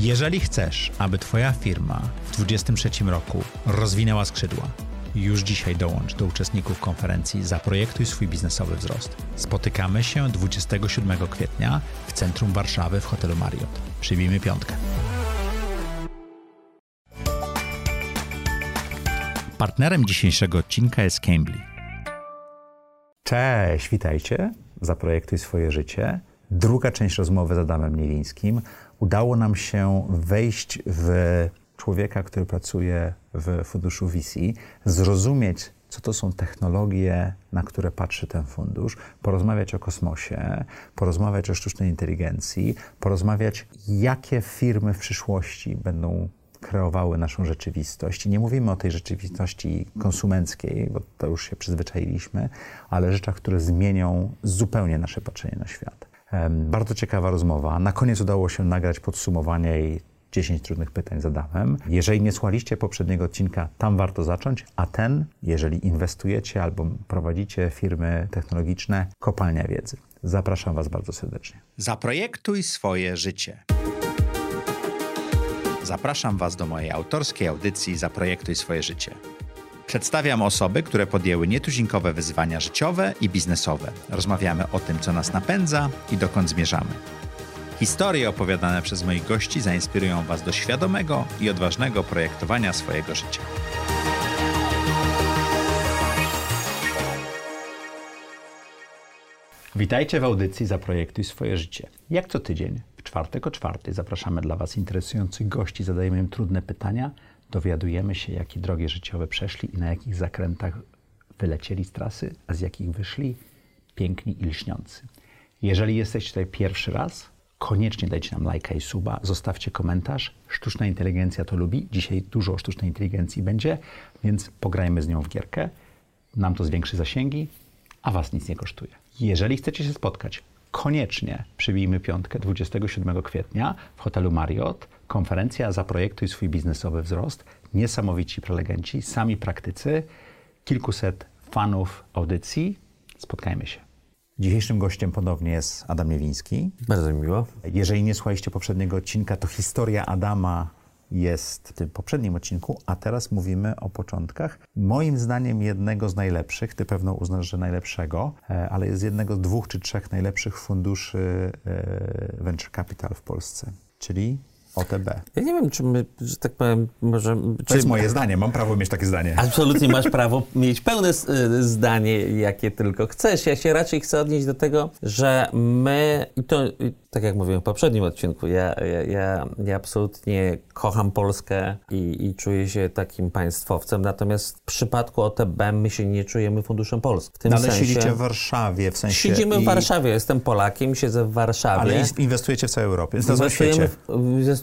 Jeżeli chcesz, aby Twoja firma w 2023 roku rozwinęła skrzydła, już dzisiaj dołącz do uczestników konferencji Zaprojektuj swój biznesowy wzrost. Spotykamy się 27 kwietnia w centrum Warszawy w hotelu Marriott. Przybijmy piątkę. Partnerem dzisiejszego odcinka jest Cambly. Cześć, witajcie. Zaprojektuj swoje życie. Druga część rozmowy z Adamem Nielińskim. Udało nam się wejść w człowieka, który pracuje w funduszu VC, zrozumieć, co to są technologie, na które patrzy ten fundusz, porozmawiać o kosmosie, porozmawiać o sztucznej inteligencji, porozmawiać, jakie firmy w przyszłości będą kreowały naszą rzeczywistość. Nie mówimy o tej rzeczywistości konsumenckiej, bo to już się przyzwyczailiśmy, ale rzeczach, które zmienią zupełnie nasze patrzenie na świat. Bardzo ciekawa rozmowa. Na koniec udało się nagrać podsumowanie i 10 trudnych pytań zadałem. Jeżeli nie słuchaliście poprzedniego odcinka, tam warto zacząć, a ten, jeżeli inwestujecie albo prowadzicie firmy technologiczne, kopalnia wiedzy. Zapraszam Was bardzo serdecznie. Zaprojektuj swoje życie. Zapraszam Was do mojej autorskiej audycji Zaprojektuj swoje życie. Przedstawiam osoby, które podjęły nietuzinkowe wyzwania życiowe i biznesowe. Rozmawiamy o tym, co nas napędza i dokąd zmierzamy. Historie opowiadane przez moich gości zainspirują Was do świadomego i odważnego projektowania swojego życia. Witajcie w audycji Zaprojektuj swoje życie. Jak co tydzień, w czwartek o czwartej zapraszamy dla Was interesujących gości, zadajemy im trudne pytania, dowiadujemy się, jakie drogi życiowe przeszli i na jakich zakrętach wylecieli z trasy, a z jakich wyszli piękni i lśniący. Jeżeli jesteście tutaj pierwszy raz, koniecznie dajcie nam lajka i suba, zostawcie komentarz. Sztuczna inteligencja to lubi. Dzisiaj dużo o sztucznej inteligencji będzie, więc pograjmy z nią w gierkę. Nam to zwiększy zasięgi, a Was nic nie kosztuje. Jeżeli chcecie się spotkać, koniecznie przybijmy piątkę 27 kwietnia w hotelu Marriott. Konferencja Zaprojektuj swój biznesowy wzrost. Niesamowici prelegenci, sami praktycy, kilkuset fanów audycji. Spotkajmy się. Dzisiejszym gościem ponownie jest Adam Niewiński. Bardzo mi miło. Jeżeli nie słuchaliście poprzedniego odcinka, to historia Adama jest w tym poprzednim odcinku, a teraz mówimy o początkach. Moim zdaniem jednego z najlepszych, ty pewno uznasz, że najlepszego, e, ale jest jednego z dwóch czy trzech najlepszych funduszy e, venture capital w Polsce, czyli OTB. Ja nie wiem, czy my, że tak powiem, może... To czy... jest moje zdanie, mam prawo mieć takie zdanie. Absolutnie masz prawo mieć pełne y, zdanie, jakie tylko chcesz. Ja się raczej chcę odnieść do tego, że my, i to tak jak mówiłem w poprzednim odcinku, ja, ja, ja, ja absolutnie kocham Polskę i, i, czuję się takim państwowcem, natomiast w przypadku OTB my się nie czujemy funduszem Polski. W tym no, ale sensie, siedzicie w Warszawie, w sensie... Siedzimy w Warszawie, jestem Polakiem, siedzę w Warszawie. Ale inwestujecie w całej Europie, inwestujemy,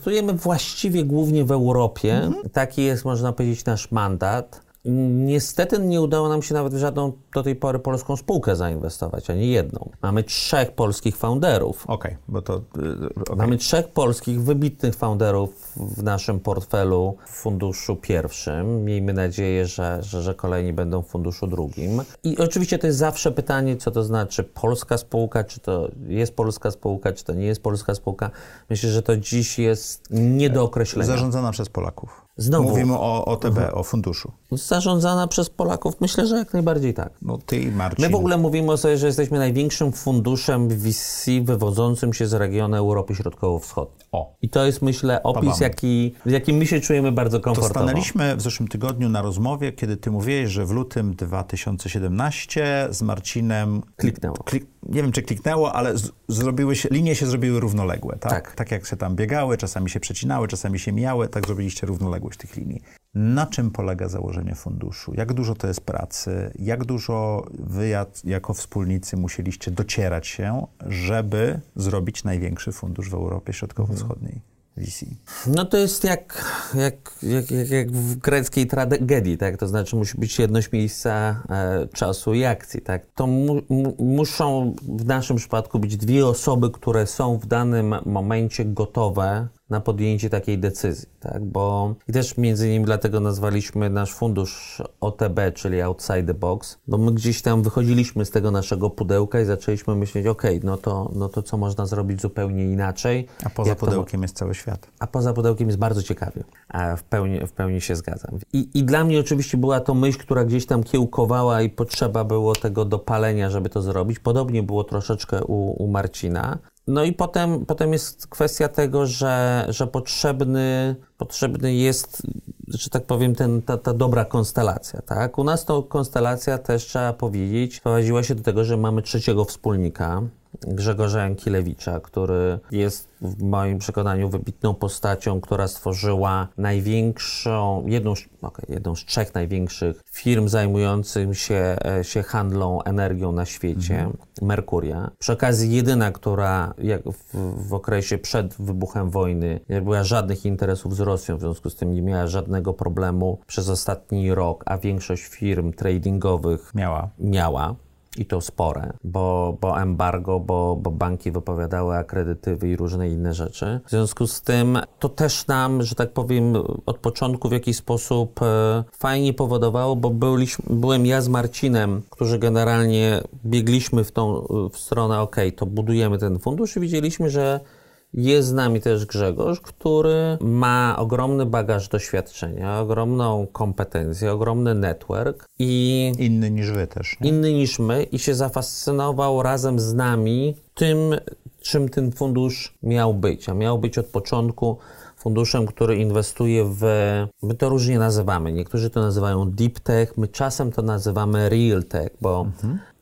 inwestujemy właściwie głównie w Europie. Mhm. Taki jest, można powiedzieć, nasz mandat. Niestety nie udało nam się nawet w żadną do tej pory polską spółkę zainwestować, ani jedną. Mamy trzech polskich founderów. Okej, okay, bo to. Y, okay. Mamy trzech polskich, wybitnych founderów w naszym portfelu w funduszu pierwszym. Miejmy nadzieję, że, że, że kolejni będą w funduszu drugim. I oczywiście to jest zawsze pytanie, co to znaczy polska spółka, czy to jest polska spółka, czy to nie jest polska spółka. Myślę, że to dziś jest nie do określenia. Zarządzana przez Polaków. Znowu. Mówimy o OTB, mhm. o funduszu. Zarządzana przez Polaków? Myślę, że jak najbardziej tak. No ty i Marcin. My w ogóle mówimy o sobie, że jesteśmy największym funduszem VC wywodzącym się z regionu Europy Środkowo-Wschodniej. O. I to jest, myślę, opis, jaki, w jakim my się czujemy bardzo komfortowo. To stanęliśmy w zeszłym tygodniu na rozmowie, kiedy ty mówiłeś, że w lutym 2017 z Marcinem... Kliknęło. Klik, nie wiem, czy kliknęło, ale z, zrobiły się, linie się zrobiły równoległe, tak? tak? Tak jak się tam biegały, czasami się przecinały, czasami się mijały, tak zrobiliście równoległość tych linii. Na czym polega założenie funduszu? Jak dużo to jest pracy? Jak dużo wy jako wspólnicy musieliście docierać się, żeby zrobić największy fundusz w Europie Środkowo-Wschodniej? VC. No to jest jak, jak, jak, jak, jak w greckiej tragedii, tak? To znaczy musi być jedność miejsca, e, czasu i akcji, tak? To mu, mu, muszą w naszym przypadku być dwie osoby, które są w danym momencie gotowe na podjęcie takiej decyzji, tak? Bo i też między innymi dlatego nazwaliśmy nasz fundusz OTB, czyli Outside the Box, bo my gdzieś tam wychodziliśmy z tego naszego pudełka i zaczęliśmy myśleć, ok, no to, no to co można zrobić zupełnie inaczej. A poza Jak to- pudełkiem jest cały świat. a poza pudełkiem jest bardzo ciekawie. A w pełni, w pełni się zgadzam. I, I dla mnie oczywiście była to myśl, która gdzieś tam kiełkowała i potrzeba było tego dopalenia, żeby to zrobić. Podobnie było troszeczkę u, u Marcina. No i potem, potem jest kwestia tego, że, że potrzebny, potrzebny jest, że tak powiem, ten, ta, ta dobra konstelacja. Tak? U nas to konstelacja też trzeba powiedzieć, prowadziła się do tego, że mamy trzeciego wspólnika, Grzegorza Jankilewicza, który jest w moim przekonaniu wybitną postacią, która stworzyła największą, jedną, z- okej, jedną z trzech największych firm zajmujących się, e, się handlą energią na świecie, Merkuria. Przy okazji jedyna, która jak w, w okresie przed wybuchem wojny nie była żadnych interesów z Rosją, w związku z tym nie miała żadnego problemu przez ostatni rok, a większość firm tradingowych Miała. miała. I to spore, bo, bo embargo, bo, bo banki wypowiadały akredytywy i różne inne rzeczy. W związku z tym to też nam, że tak powiem, od początku w jakiś sposób e, fajnie powodowało, bo byliśmy, byłem ja z Marcinem, którzy generalnie biegliśmy w tą w stronę, ok, to budujemy ten fundusz i widzieliśmy, że jest z nami też Grzegorz, który ma ogromny bagaż doświadczenia, ogromną kompetencję, ogromny network i Inny niż wy też. Nie? inny niż my i się zafascynował razem z nami tym, czym ten fundusz miał być. A miał być od początku funduszem, który inwestuje w. My to różnie nazywamy. Niektórzy to nazywają deep tech, my czasem to nazywamy real tech, bo,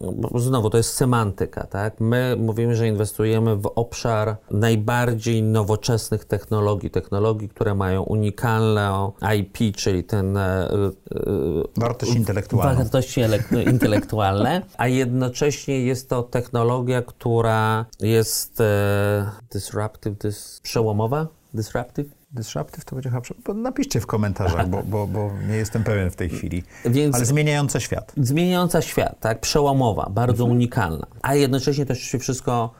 bo znowu to jest semantyka, tak? My mówimy, że inwestujemy w obszar najbardziej nowoczesnych technologii, technologii, które mają unikalne IP, czyli ten e, e, Wartość intelektualna. wartości elek- intelektualne, a jednocześnie jest to technologia, która jest e, disruptive, dys, przełomowa, disruptive. Disruptive to będzie chyba... Napiszcie w komentarzach, bo, bo, bo nie jestem pewien w tej chwili. Więc Ale zmieniająca świat. zmieniająca świat, tak, przełomowa, bardzo unikalna, a jednocześnie też się wszystko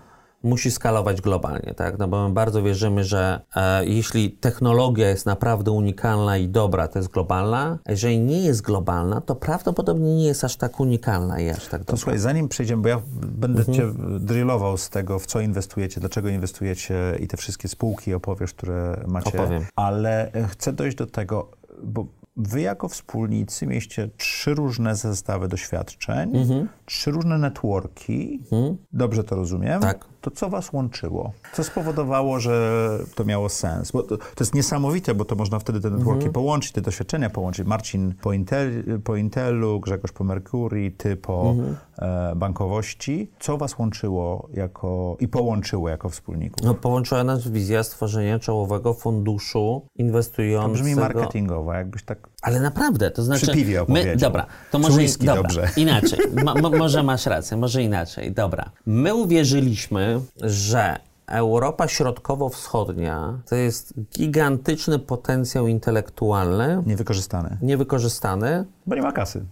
musi skalować globalnie, tak, no bo my bardzo wierzymy, że e, jeśli technologia jest naprawdę unikalna i dobra, to jest globalna, a jeżeli nie jest globalna, to prawdopodobnie nie jest aż tak unikalna i aż tak To dobra. słuchaj, zanim przejdziemy, bo ja będę Mhm. cię drillował z tego, w co inwestujecie, dlaczego inwestujecie i te wszystkie spółki opowiesz, które macie. Opowiem. Ale e, chcę dojść do tego, bo wy jako wspólnicy mieliście trzy różne zestawy doświadczeń, Mhm. trzy różne networki. Dobrze to rozumiem? Tak. To co was łączyło? Co spowodowało, że to miało sens? Bo to, to jest niesamowite, bo to można wtedy te networki Mhm. połączyć, te doświadczenia połączyć. Marcin po, Intel, po Intelu, Grzegorz po Mercury, ty po Mhm. e, bankowości. Co was łączyło jako i połączyło jako wspólników? No, połączyła nas wizja stworzenia czołowego funduszu To inwestującego. brzmi marketingowo, jakbyś tak... Ale naprawdę, to znaczy. Przy piwie my, dobra, to może whisky, dobra, dobrze. inaczej. Mo, mo, może masz rację, może inaczej. Dobra. My uwierzyliśmy, że Europa Środkowo-Wschodnia to jest gigantyczny potencjał intelektualny, Niewykorzystane. niewykorzystany. Bo nie ma kasy.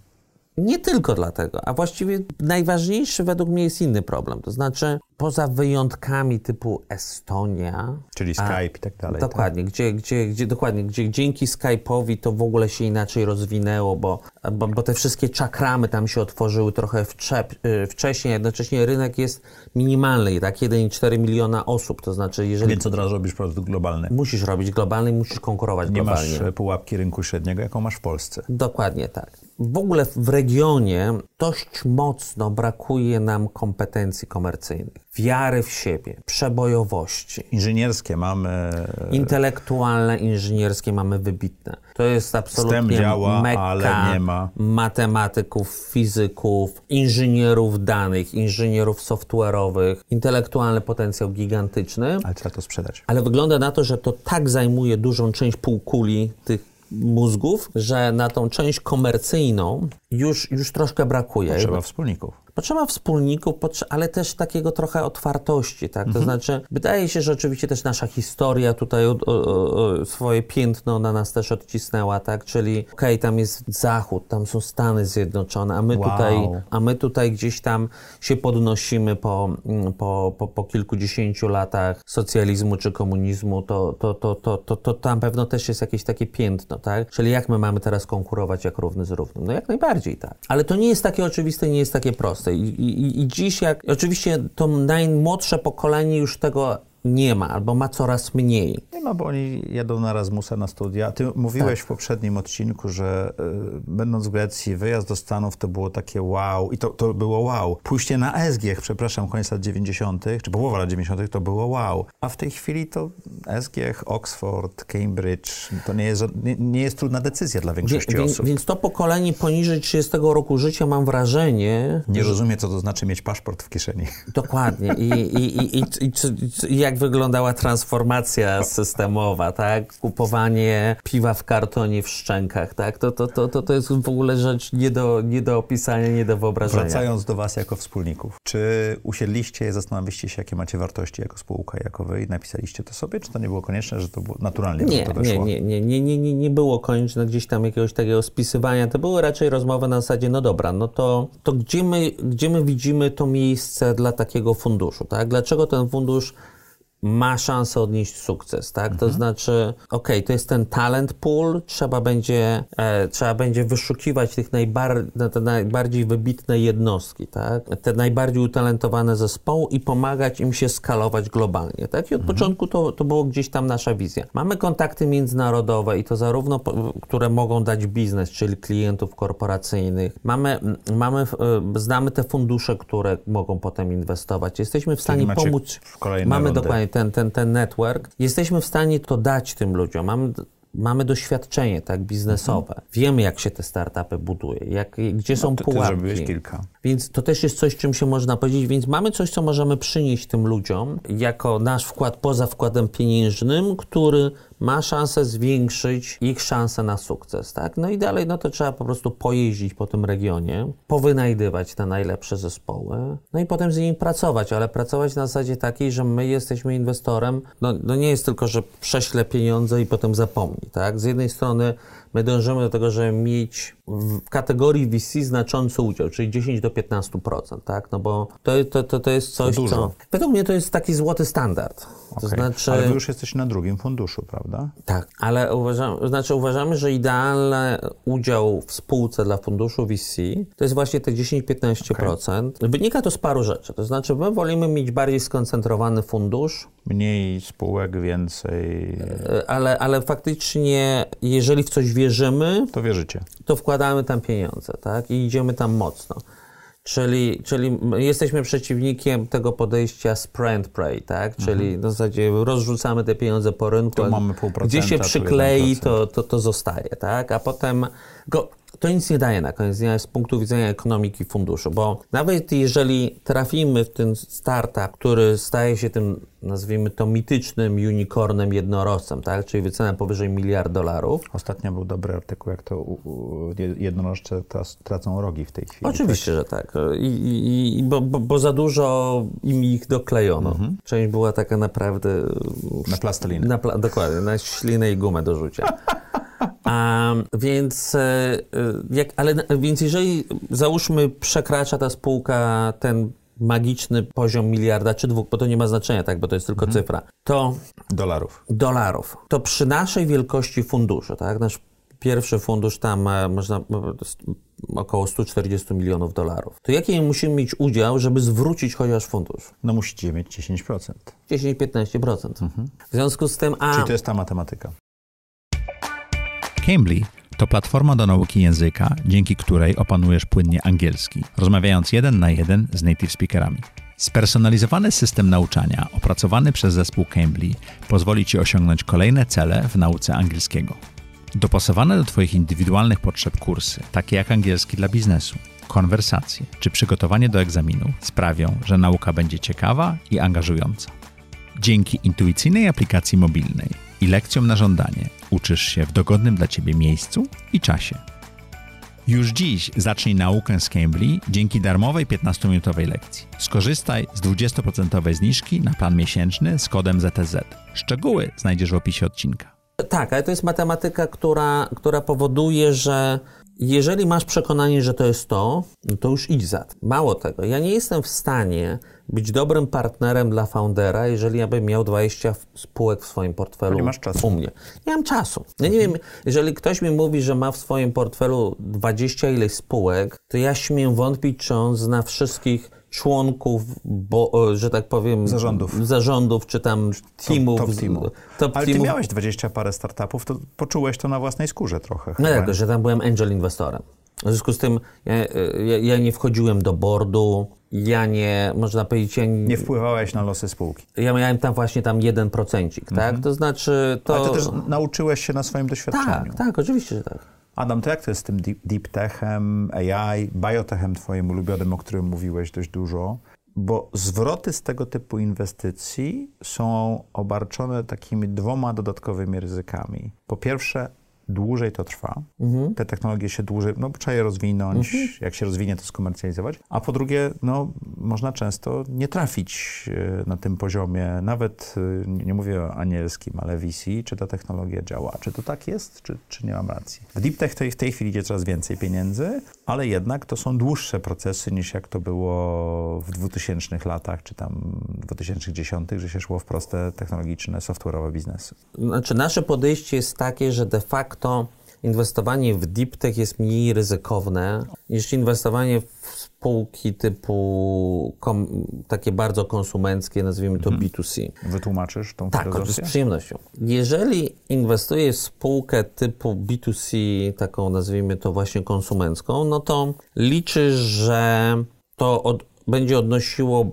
Nie tylko dlatego, a właściwie najważniejszy według mnie jest inny problem. To znaczy, poza wyjątkami typu Estonia, Czyli Skype i tak dalej. Dokładnie, gdzie, gdzie, gdzie, dokładnie, gdzie dzięki Skype'owi to w ogóle się inaczej rozwinęło, bo, bo, bo te wszystkie czakramy tam się otworzyły trochę wczep, y, wcześniej, a jednocześnie rynek jest minimalny, tak, 1,4 miliona osób, to znaczy jeżeli Więc od razu robisz produkt globalny. musisz robić globalny musisz konkurować Nie globalnie. masz e, pułapki rynku średniego, jaką masz w Polsce. Dokładnie tak. W ogóle w regionie dość mocno brakuje nam kompetencji komercyjnych, wiary w siebie, przebojowości. Inżynierskie mamy... Intelektualne, inżynierskie mamy wybitne. To jest absolutnie działa, mekka ale nie ma. matematyków, fizyków, inżynierów danych, inżynierów software'owych. Intelektualny potencjał gigantyczny, Ale trzeba to sprzedać. ale wygląda na to, że to tak zajmuje dużą część półkuli tych mózgów, że na tą część komercyjną już, już troszkę brakuje. Trzeba wspólników. Potrzeba wspólników, ale też takiego trochę otwartości, tak? To mhm. znaczy, wydaje się, że oczywiście też nasza historia tutaj o, o, o swoje piętno na nas też odcisnęła, tak? Czyli okej, okay, tam jest Zachód, tam są Stany Zjednoczone, a my, wow. tutaj, a my tutaj gdzieś tam się podnosimy po, po, po, po kilkudziesięciu latach socjalizmu czy komunizmu, to, to, to, to, to, to tam pewno też jest jakieś takie piętno, tak? Czyli jak my mamy teraz konkurować jak równy z równym? No jak najbardziej tak. Ale to nie jest takie oczywiste, nie jest takie proste. I, i, i dziś jak, oczywiście to najmłodsze pokolenie już tego nie ma albo ma coraz mniej. Nie ma, bo oni jadą na Erasmusa na studia. Ty mówiłeś tak. w poprzednim odcinku, że y, będąc w Grecji, wyjazd do Stanów to było takie wow i to, to było wow. Pójście na SGH, przepraszam, koniec lat 90., czy połowa lat 90., to było wow. A w tej chwili to SGH, Oxford, Cambridge, to nie jest, nie, nie jest trudna decyzja dla większości wie, osób. Więc to pokolenie poniżej 30 roku życia, mam wrażenie... Nie że... rozumie, co to znaczy mieć paszport w kieszeni. Dokładnie. I, i, i, i, i, i jak jak wyglądała transformacja systemowa, tak? Kupowanie piwa w kartonie w szczękach, tak? To, to, to, to, to jest w ogóle rzecz nie do, nie do opisania, nie do wyobrażenia. Wracając do Was jako wspólników, czy usiedliście i zastanawialiście się, jakie macie wartości jako spółka, jako Wy i napisaliście to sobie, czy to nie było konieczne, że to było naturalnie nie, to? Nie, nie, nie, nie, nie, nie było konieczne gdzieś tam jakiegoś takiego spisywania. To były raczej rozmowy na zasadzie, no dobra, no to, to gdzie, my, gdzie my widzimy to miejsce dla takiego funduszu, tak? Dlaczego ten fundusz ma szansę odnieść sukces, tak? Mhm. To znaczy, ok, to jest ten talent pool, trzeba będzie, e, trzeba będzie wyszukiwać tych najbar te najbardziej wybitne jednostki, tak? Te najbardziej utalentowane zespoły i pomagać im się skalować globalnie, tak? I od mhm. początku to, to było gdzieś tam nasza wizja. Mamy kontakty międzynarodowe i to zarówno, które mogą dać biznes, czyli klientów korporacyjnych. Mamy, mamy, e, znamy te fundusze, które mogą potem inwestować. Jesteśmy w stanie pomóc. Mamy rundy. dokładnie ten, ten, ten network, jesteśmy w stanie to dać tym ludziom. Mamy, mamy doświadczenie tak biznesowe. Mhm. Wiemy, jak się te startupy buduje, jak, gdzie no, są ty, pułapki. Ty kilka. Więc to też jest coś, czym się można powiedzieć. Więc mamy coś, co możemy przynieść tym ludziom jako nasz wkład poza wkładem pieniężnym, który ma szansę zwiększyć ich szanse na sukces, tak? No i dalej, no to trzeba po prostu pojeździć po tym regionie, powynajdywać te najlepsze zespoły, no i potem z nimi pracować, ale pracować na zasadzie takiej, że my jesteśmy inwestorem, no, no nie jest tylko, że prześle pieniądze i potem zapomni, tak? Z jednej strony my dążymy do tego, żeby mieć w kategorii VC znaczący udział, czyli 10 do 15%, tak? No bo to, to, to, to jest coś, co... Według mnie to jest taki złoty standard. To okay. znaczy... Ale wy już jesteście na drugim funduszu, prawda? Tak, ale uważam, znaczy uważamy, że idealny udział w spółce dla funduszu VC to jest właśnie te 10-15%. Okay. Wynika to z paru rzeczy. To znaczy my wolimy mieć bardziej skoncentrowany fundusz. Mniej spółek, więcej... E, ale, ale faktycznie, jeżeli w coś wierzymy... To wierzycie. To wkładamy tam pieniądze, tak? I idziemy tam mocno. Czyli, czyli jesteśmy przeciwnikiem tego podejścia sprint pray, tak? Czyli mhm. w zasadzie rozrzucamy te pieniądze po rynku, gdzie się przyklei, to, to, to zostaje, tak? A potem go, to nic nie daje na koniec dnia z punktu widzenia ekonomiki funduszu, bo nawet jeżeli trafimy w ten startup, który staje się tym, nazwijmy to, mitycznym unicornem jednorożcem, tak? czyli wycena powyżej miliard dolarów. Ostatnio był dobry artykuł, jak to jednorożce tracą rogi w tej chwili. Oczywiście, tak? że tak. I, i, i bo, bo, bo, za dużo im ich doklejono. Mhm. Część była taka naprawdę... Na plastelinę. Na pla dokładnie, na ślinę i gumę do rzucia. A, więc, e, e, jak, ale, więc jeżeli załóżmy przekracza ta spółka ten magiczny poziom miliarda czy dwóch, bo to nie ma znaczenia, tak, bo to jest tylko mhm. cyfra, to... Dolarów. Dolarów. To przy naszej wielkości funduszu, tak, nasz pierwszy fundusz tam można około 140 milionów dolarów. To jaki musimy mieć udział, żeby zwrócić chociaż fundusz? No musicie mieć 10%. 10-15%. Mhm. W związku z tym... A... Czyli to jest ta matematyka. Cambly to platforma do nauki języka, dzięki której opanujesz płynnie angielski, rozmawiając jeden na jeden z native speakerami. Spersonalizowany system nauczania opracowany przez zespół Cambly pozwoli Ci osiągnąć kolejne cele w nauce angielskiego. Dopasowane do Twoich indywidualnych potrzeb kursy, takie jak angielski dla biznesu, konwersacje czy przygotowanie do egzaminu, sprawią, że nauka będzie ciekawa i angażująca. Dzięki intuicyjnej aplikacji mobilnej i lekcjom na żądanie uczysz się w dogodnym dla Ciebie miejscu i czasie. Już dziś zacznij naukę z Cambly dzięki darmowej 15-minutowej lekcji. Skorzystaj z 20% zniżki na plan miesięczny z kodem ZTZ. Szczegóły znajdziesz w opisie odcinka. Tak, ale to jest matematyka, która, która powoduje, że jeżeli masz przekonanie, że to jest to, no to już idź za. Mało tego, ja nie jestem w stanie być dobrym partnerem dla foundera, jeżeli ja bym miał 20 spółek w swoim portfelu nie masz czasu. u mnie. Nie mam czasu. Ja nie wiem, jeżeli ktoś mi mówi, że ma w swoim portfelu 20 ileś spółek, to ja śmiem wątpić, czy on zna wszystkich członków, bo, że tak powiem, Zarządów. zarządów czy tam teamów. Top teamu. top Ale ty teamów. miałeś 20 parę startupów, to poczułeś to na własnej skórze trochę. No jako, że tam byłem angel inwestorem. W związku z tym ja, ja, ja nie wchodziłem do boardu, ja nie, można powiedzieć, ja, nie, Nie wpływałeś na losy spółki. ja miałem tam właśnie tam jeden procencik, tak? To znaczy to... Ale ty też nauczyłeś się na swoim doświadczeniu. tak, tak, oczywiście, że tak. Adam, to jak to jest z tym deep, deep techem, AI, biotechem twoim ulubionym, o którym mówiłeś dość dużo? Bo zwroty z tego typu inwestycji są obarczone takimi dwoma dodatkowymi ryzykami. Po pierwsze, dłużej to trwa. Te technologie się dłużej, no trzeba je rozwinąć, jak się rozwinie, to skomercjalizować. A po drugie, no można często nie trafić e, na tym poziomie, nawet e, nie nie mówię o anielskim, ale VC, czy ta technologia działa. Czy to tak jest, czy, czy nie mam racji? W deep tech tej, w tej chwili idzie coraz więcej pieniędzy, ale jednak to są dłuższe procesy niż jak to było w 2000 latach, czy tam 2010, że się szło w proste technologiczne, software'owe biznesy. Znaczy nasze podejście jest takie, że de facto inwestowanie w deep tech jest mniej ryzykowne niż inwestowanie w spółki typu kom, takie bardzo konsumenckie, nazwijmy to B2C. Wytłumaczysz tą Tak, z filozofię? przyjemnością. Jeżeli inwestujesz w spółkę typu B2C, taką nazwijmy to właśnie konsumencką, no to liczysz, że to od, będzie odnosiło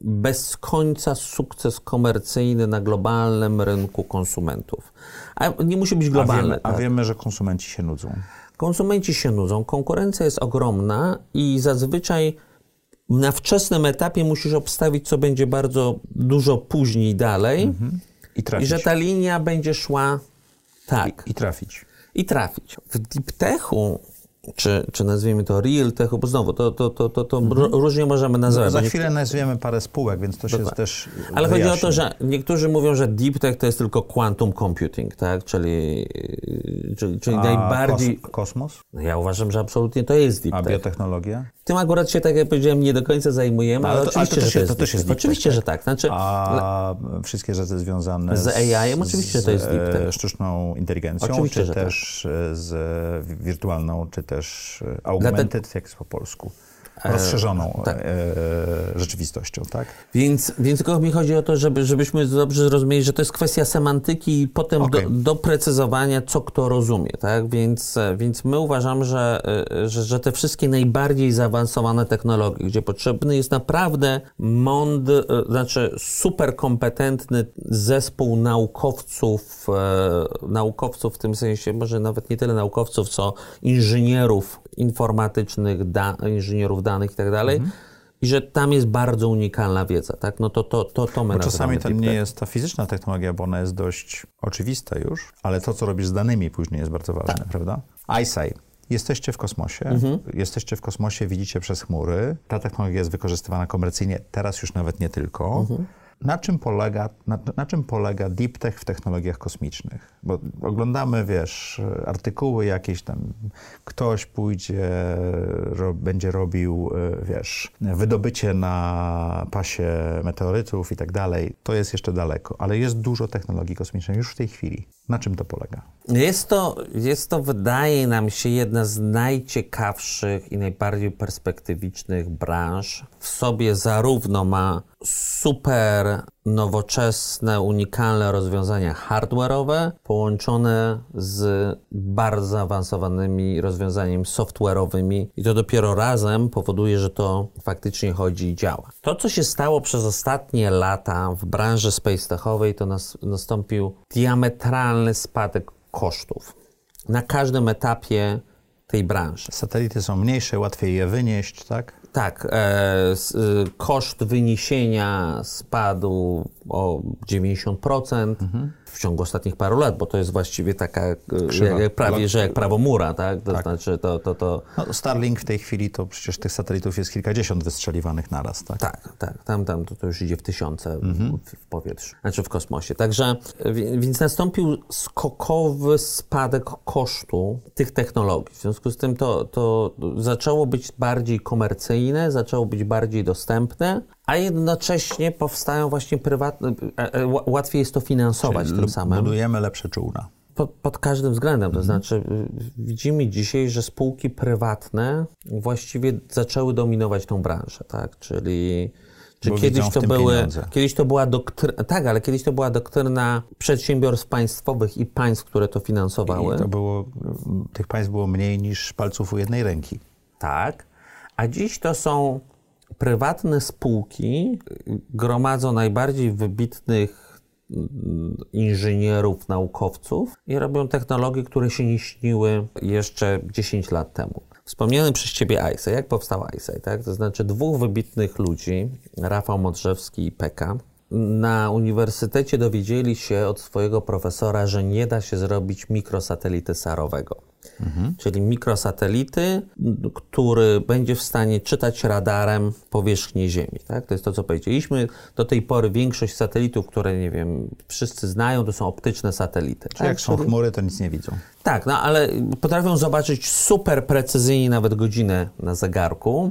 bez końca sukces komercyjny na globalnym rynku konsumentów. A nie musi być A globalny. wiemy, a tak? wiemy, że konsumenci się nudzą. Konsumenci się nudzą, konkurencja jest ogromna i zazwyczaj na wczesnym etapie musisz obstawić, co będzie bardzo dużo później dalej I i trafić. że ta linia będzie szła tak I trafić. i trafić. W deep techu, czy, czy nazwijmy to real techu, bo znowu to, to, to, to, to ró- różnie możemy nazywać. Za bo nie- chwilę nazwiemy parę spółek, więc to się też ale chodzi o wyjaśni. to, że niektórzy mówią, że deep tech to jest tylko quantum computing, tak? Czyli, czyli, czyli A najbardziej... kos- kosmos? No ja uważam, że absolutnie to jest deep A tech. biotechnologia? Tym akurat się, tak jak powiedziałem, nie do końca zajmujemy, ale, ale to- ale oczywiście, to też że to jest- to też jest tech. deep tech, Oczywiście, tak? że tak. Znaczy, A wszystkie rzeczy związane Z AI-em oczywiście z, to jest deep tech. e, sztuczną inteligencją, Oczywiście, czy tak. też e, z wirtualną, czy też e, augmented, jak jest po polsku, rozszerzoną tak. e, rzeczywistością, tak? Więc, więc tylko mi chodzi o to, żeby, żebyśmy dobrze zrozumieli, że to jest kwestia semantyki i potem Okej. do, doprecyzowania, co kto rozumie, tak? Więc, e, więc my uważamy, że, e, że, że te wszystkie najbardziej zaawansowane technologie, gdzie potrzebny jest naprawdę mądry, e, znaczy super kompetentny zespół naukowców, e, naukowców w tym sensie, może nawet nie tyle naukowców, co inżynierów informatycznych, da, inżynierów danych i tak dalej, i że tam jest bardzo unikalna wiedza, tak? No to to, to, to my Bo czasami nazywamy to nie jest ta fizyczna technologia, bo ona jest dość oczywista już, ale to, co robisz z danymi później jest bardzo ważne, Tak. prawda? ISAI. Jesteście w kosmosie, Mhm. jesteście w kosmosie, widzicie przez chmury. Ta technologia jest wykorzystywana komercyjnie, teraz już nawet nie tylko. Mhm. Na czym, polega, na, na czym polega deep tech w technologiach kosmicznych? Bo oglądamy, wiesz, artykuły jakieś tam, ktoś pójdzie, ro, będzie robił, y, wiesz, wydobycie na pasie meteorytów i tak dalej. To jest jeszcze daleko, ale jest dużo technologii kosmicznych już w tej chwili. Na czym to polega? Jest to, jest to, wydaje nam się, jedna z najciekawszych i najbardziej perspektywicznych branż. W sobie zarówno ma super nowoczesne, unikalne rozwiązania hardware'owe, połączone z bardzo zaawansowanymi rozwiązaniami software'owymi i to dopiero razem powoduje, że to faktycznie chodzi i działa. To, co się stało przez ostatnie lata w branży space techowej, to nas, nastąpił diametralny spadek kosztów na każdym etapie tej branży. Satelity są mniejsze, łatwiej je wynieść, tak? Tak, e, s, y, koszt wyniesienia spadł o 90%. W ciągu ostatnich paru lat, bo to jest właściwie taka, e, Krzywa. jak, prawie, że jak prawo mura, tak? To Tak. znaczy to, to, to, No, Starlink w tej chwili to przecież tych satelitów jest kilkadziesiąt wystrzeliwanych naraz, tak? Tak, tak. Tam, tam to, to już idzie w tysiące Mhm. w, w powietrzu, znaczy w kosmosie. Także, wi- więc nastąpił skokowy spadek kosztu tych technologii. W związku z tym to, to zaczęło być bardziej komercyjne, zaczęło być bardziej dostępne, a jednocześnie powstają właśnie prywatne, e, e, ła- łatwiej jest to finansować tym samym. Budujemy lepsze czółna. Pod, pod każdym względem. To znaczy, y, widzimy dzisiaj, że spółki prywatne właściwie zaczęły dominować tą branżę, tak? Czyli. Czy kiedyś to, były, pieniądze. kiedyś to była doktryna, tak, ale kiedyś to była doktryna przedsiębiorstw państwowych i państw, które to finansowały. I to było, tych państw było mniej niż palców u jednej ręki. Tak. A dziś to są prywatne spółki, gromadzą najbardziej wybitnych mm, inżynierów, naukowców i robią technologie, które się nie śniły jeszcze 10 lat temu. Wspomniany przez Ciebie ISA. Jak powstał ISA? Tak? To znaczy dwóch wybitnych ludzi, Rafał Modrzewski i Peka, na uniwersytecie dowiedzieli się od swojego profesora, że nie da się zrobić mikrosatelity sarowego. Czyli mikrosatelity, który będzie w stanie czytać radarem powierzchnię Ziemi. Tak? To jest to, co powiedzieliśmy. Do tej pory większość satelitów, które nie wiem, wszyscy znają, to są optyczne satelity. Czy tak? jak są Czyli- chmury, to nic nie widzą. tak, no ale potrafią zobaczyć super precyzyjnie nawet godzinę na zegarku.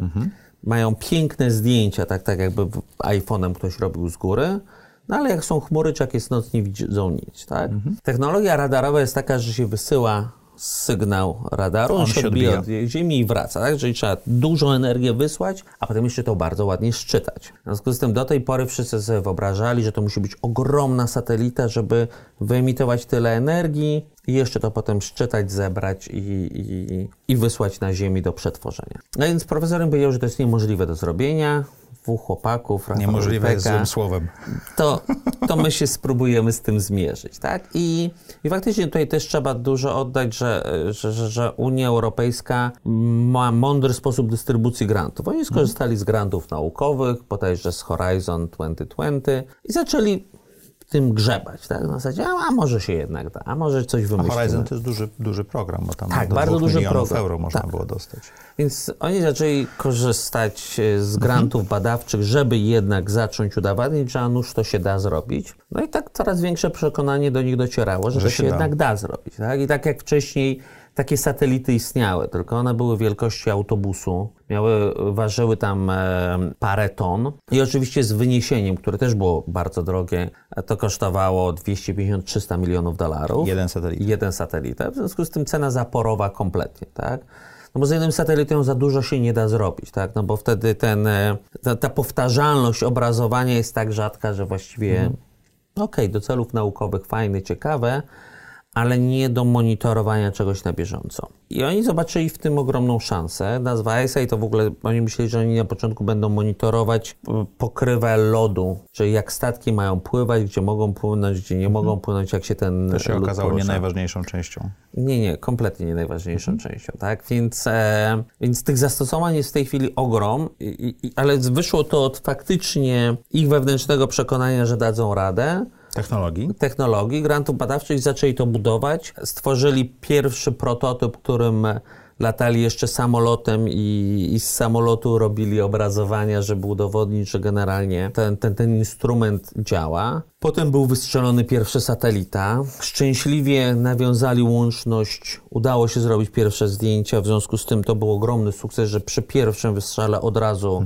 Mają piękne zdjęcia, tak, tak jakby iPhone'em ktoś robił z góry. No ale jak są chmury, czy jak jest noc, nie widzą nic, tak? Technologia radarowa jest taka, że się wysyła sygnał radaru, on, On się się odbija odbija. od Ziemi i wraca, tak? Czyli trzeba dużą energię wysłać, a potem jeszcze to bardzo ładnie szczytać. W związku z tym do tej pory wszyscy sobie wyobrażali, że to musi być ogromna satelita, żeby wyemitować tyle energii i jeszcze to potem szczytać, zebrać i, i, i wysłać na Ziemi do przetworzenia. No więc profesorem powiedział, że to jest niemożliwe do zrobienia. Dwóch chłopaków, Rafał Niemożliwe jest złym słowem. to, to my się spróbujemy z tym zmierzyć, tak? I, I faktycznie tutaj też trzeba dużo oddać, że, że, że, Unia Europejska ma mądry sposób dystrybucji grantów. Oni skorzystali z grantów naukowych, bodajże z Horizon 2020 i zaczęli tym grzebać, tak? Na zasadzie, a, a może się jednak da, a może coś A wymyślimy. Horizon to jest duży, duży program, bo tam Tak, do bardzo duży milionów program. euro można Tak. było dostać. Więc oni zaczęli korzystać e, z grantów badawczych, żeby jednak zacząć udowadniać, że a nuż to się da zrobić. No i tak coraz większe przekonanie do nich docierało, że, Że to się się da. jednak da zrobić. Tak? I tak jak wcześniej takie satelity istniały, tylko one były wielkości autobusu, miały, ważyły tam e, parę ton i oczywiście z wyniesieniem, które też było bardzo drogie, to kosztowało 250-300 milionów dolarów Jeden satelit. jeden satelita. W związku z tym cena zaporowa kompletnie, tak? No bo z jednym satelitem za dużo się nie da zrobić, tak? No bo wtedy ten, e, ta, ta powtarzalność obrazowania jest tak rzadka, że właściwie okej, do celów naukowych fajne, ciekawe, ale nie do monitorowania czegoś na bieżąco. I oni zobaczyli w tym ogromną szansę. Nazwa ESA i to w ogóle oni myśleli, że oni na początku będą monitorować y, pokrywę lodu, czyli jak statki mają pływać, gdzie mogą płynąć, gdzie nie mogą płynąć, jak się ten To się lód okazało nie porusza. najważniejszą częścią. Nie, nie, kompletnie nie najważniejszą częścią, tak? Więc, e, więc tych zastosowań jest w tej chwili ogrom, i, i, ale wyszło to od faktycznie ich wewnętrznego przekonania, że dadzą radę, Technologii. technologii, grantów badawczych, zaczęli to budować. Stworzyli pierwszy prototyp, którym latali jeszcze samolotem i, i z samolotu robili obrazowania, żeby udowodnić, że generalnie ten, ten, ten instrument działa. Potem był wystrzelony pierwszy satelita. Szczęśliwie nawiązali łączność, udało się zrobić pierwsze zdjęcia, w związku z tym to był ogromny sukces, że przy pierwszym wystrzale od razu,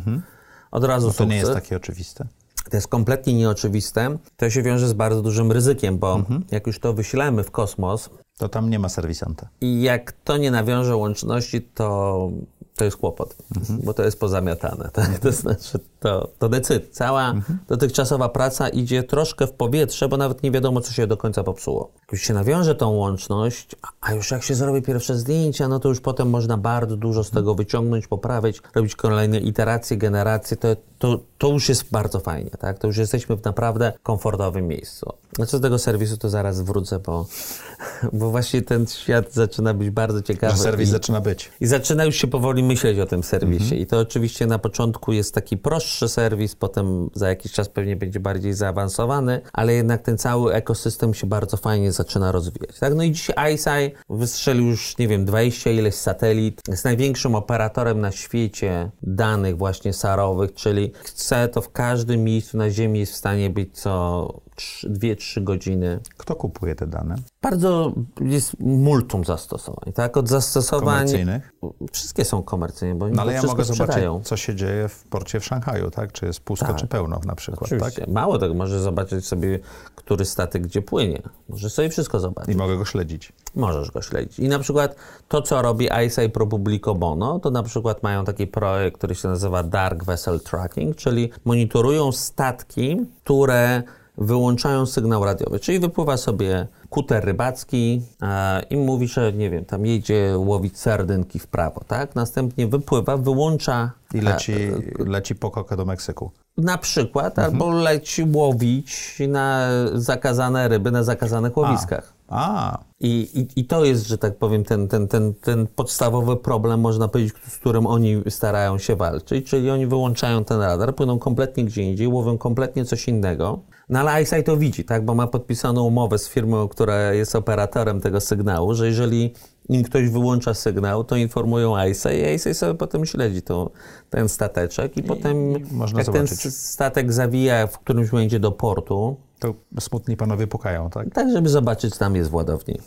od razu To sukces. nie jest takie oczywiste. To jest kompletnie nieoczywiste. To się wiąże z bardzo dużym ryzykiem, bo jak już to wyślemy w kosmos To tam nie ma serwisanta. i jak to nie nawiąże łączności, to, to jest kłopot, bo to jest pozamiatane. Tak? To znaczy, to, to decyd. Cała dotychczasowa praca idzie troszkę w powietrze, bo nawet nie wiadomo, co się do końca popsuło. Jak już się nawiąże tą łączność, a- A już jak się zrobi pierwsze zdjęcia, no to już potem można bardzo dużo z tego wyciągnąć, poprawić, robić kolejne iteracje, generacje. To, to, to już jest bardzo fajnie, tak? To już jesteśmy w naprawdę komfortowym miejscu. No co do tego serwisu, to zaraz wrócę, bo, bo właśnie ten świat zaczyna być bardzo ciekawy. Że serwis i, zaczyna być. I zaczyna już się powoli myśleć o tym serwisie. I to oczywiście na początku jest taki prostszy serwis, potem za jakiś czas pewnie będzie bardziej zaawansowany, ale jednak ten cały ekosystem się bardzo fajnie zaczyna rozwijać. Tak? No i dzisiaj ISI wystrzelił już, nie wiem, 20 ileś satelit. Jest największym operatorem na świecie danych właśnie sarowych, czyli chce to w każdym miejscu na Ziemi jest w stanie być co 2-3 godziny. Kto kupuje te dane? Bardzo jest multum zastosowań, tak? Od zastosowań... Komercyjnych? Wszystkie są komercyjne, bo No ale ja mogę zobaczyć, sprzedają. co się dzieje w porcie w Szanghaju, tak? Czy jest pusto, Tak. czy pełno na przykład, Oczywiście. tak? Mało tego, możesz zobaczyć sobie, który statek gdzie płynie. Możesz sobie wszystko zobaczyć. I mogę go śledzić. Możesz go śledzić. I na przykład to, co robi ISI Pro Publico Bono, to na przykład mają taki projekt, który się nazywa Dark Vessel Tracking, czyli monitorują statki, które wyłączają sygnał radiowy. Czyli wypływa sobie kuter rybacki e, i mówi, że nie wiem, tam jedzie łowić sardynki w prawo, tak? Następnie wypływa, wyłącza I e, leci, leci po kokę do Meksyku. na przykład, albo leci łowić na zakazane ryby na zakazanych łowiskach. A, I, i, I to jest, że tak powiem, ten, ten, ten, ten podstawowy problem, można powiedzieć, z którym oni starają się walczyć, czyli oni wyłączają ten radar, płyną kompletnie gdzie indziej, łowią kompletnie coś innego. No ale ISI to widzi, tak, bo ma podpisaną umowę z firmą, która jest operatorem tego sygnału, że jeżeli im ktoś wyłącza sygnał, to informują ISI i ISI sobie potem śledzi to, ten stateczek i, potem można jak ten zobaczyć. s- statek zawija w którymś momencie do portu, to smutni panowie pukają, tak? tak, żeby zobaczyć, co tam jest w ładowni.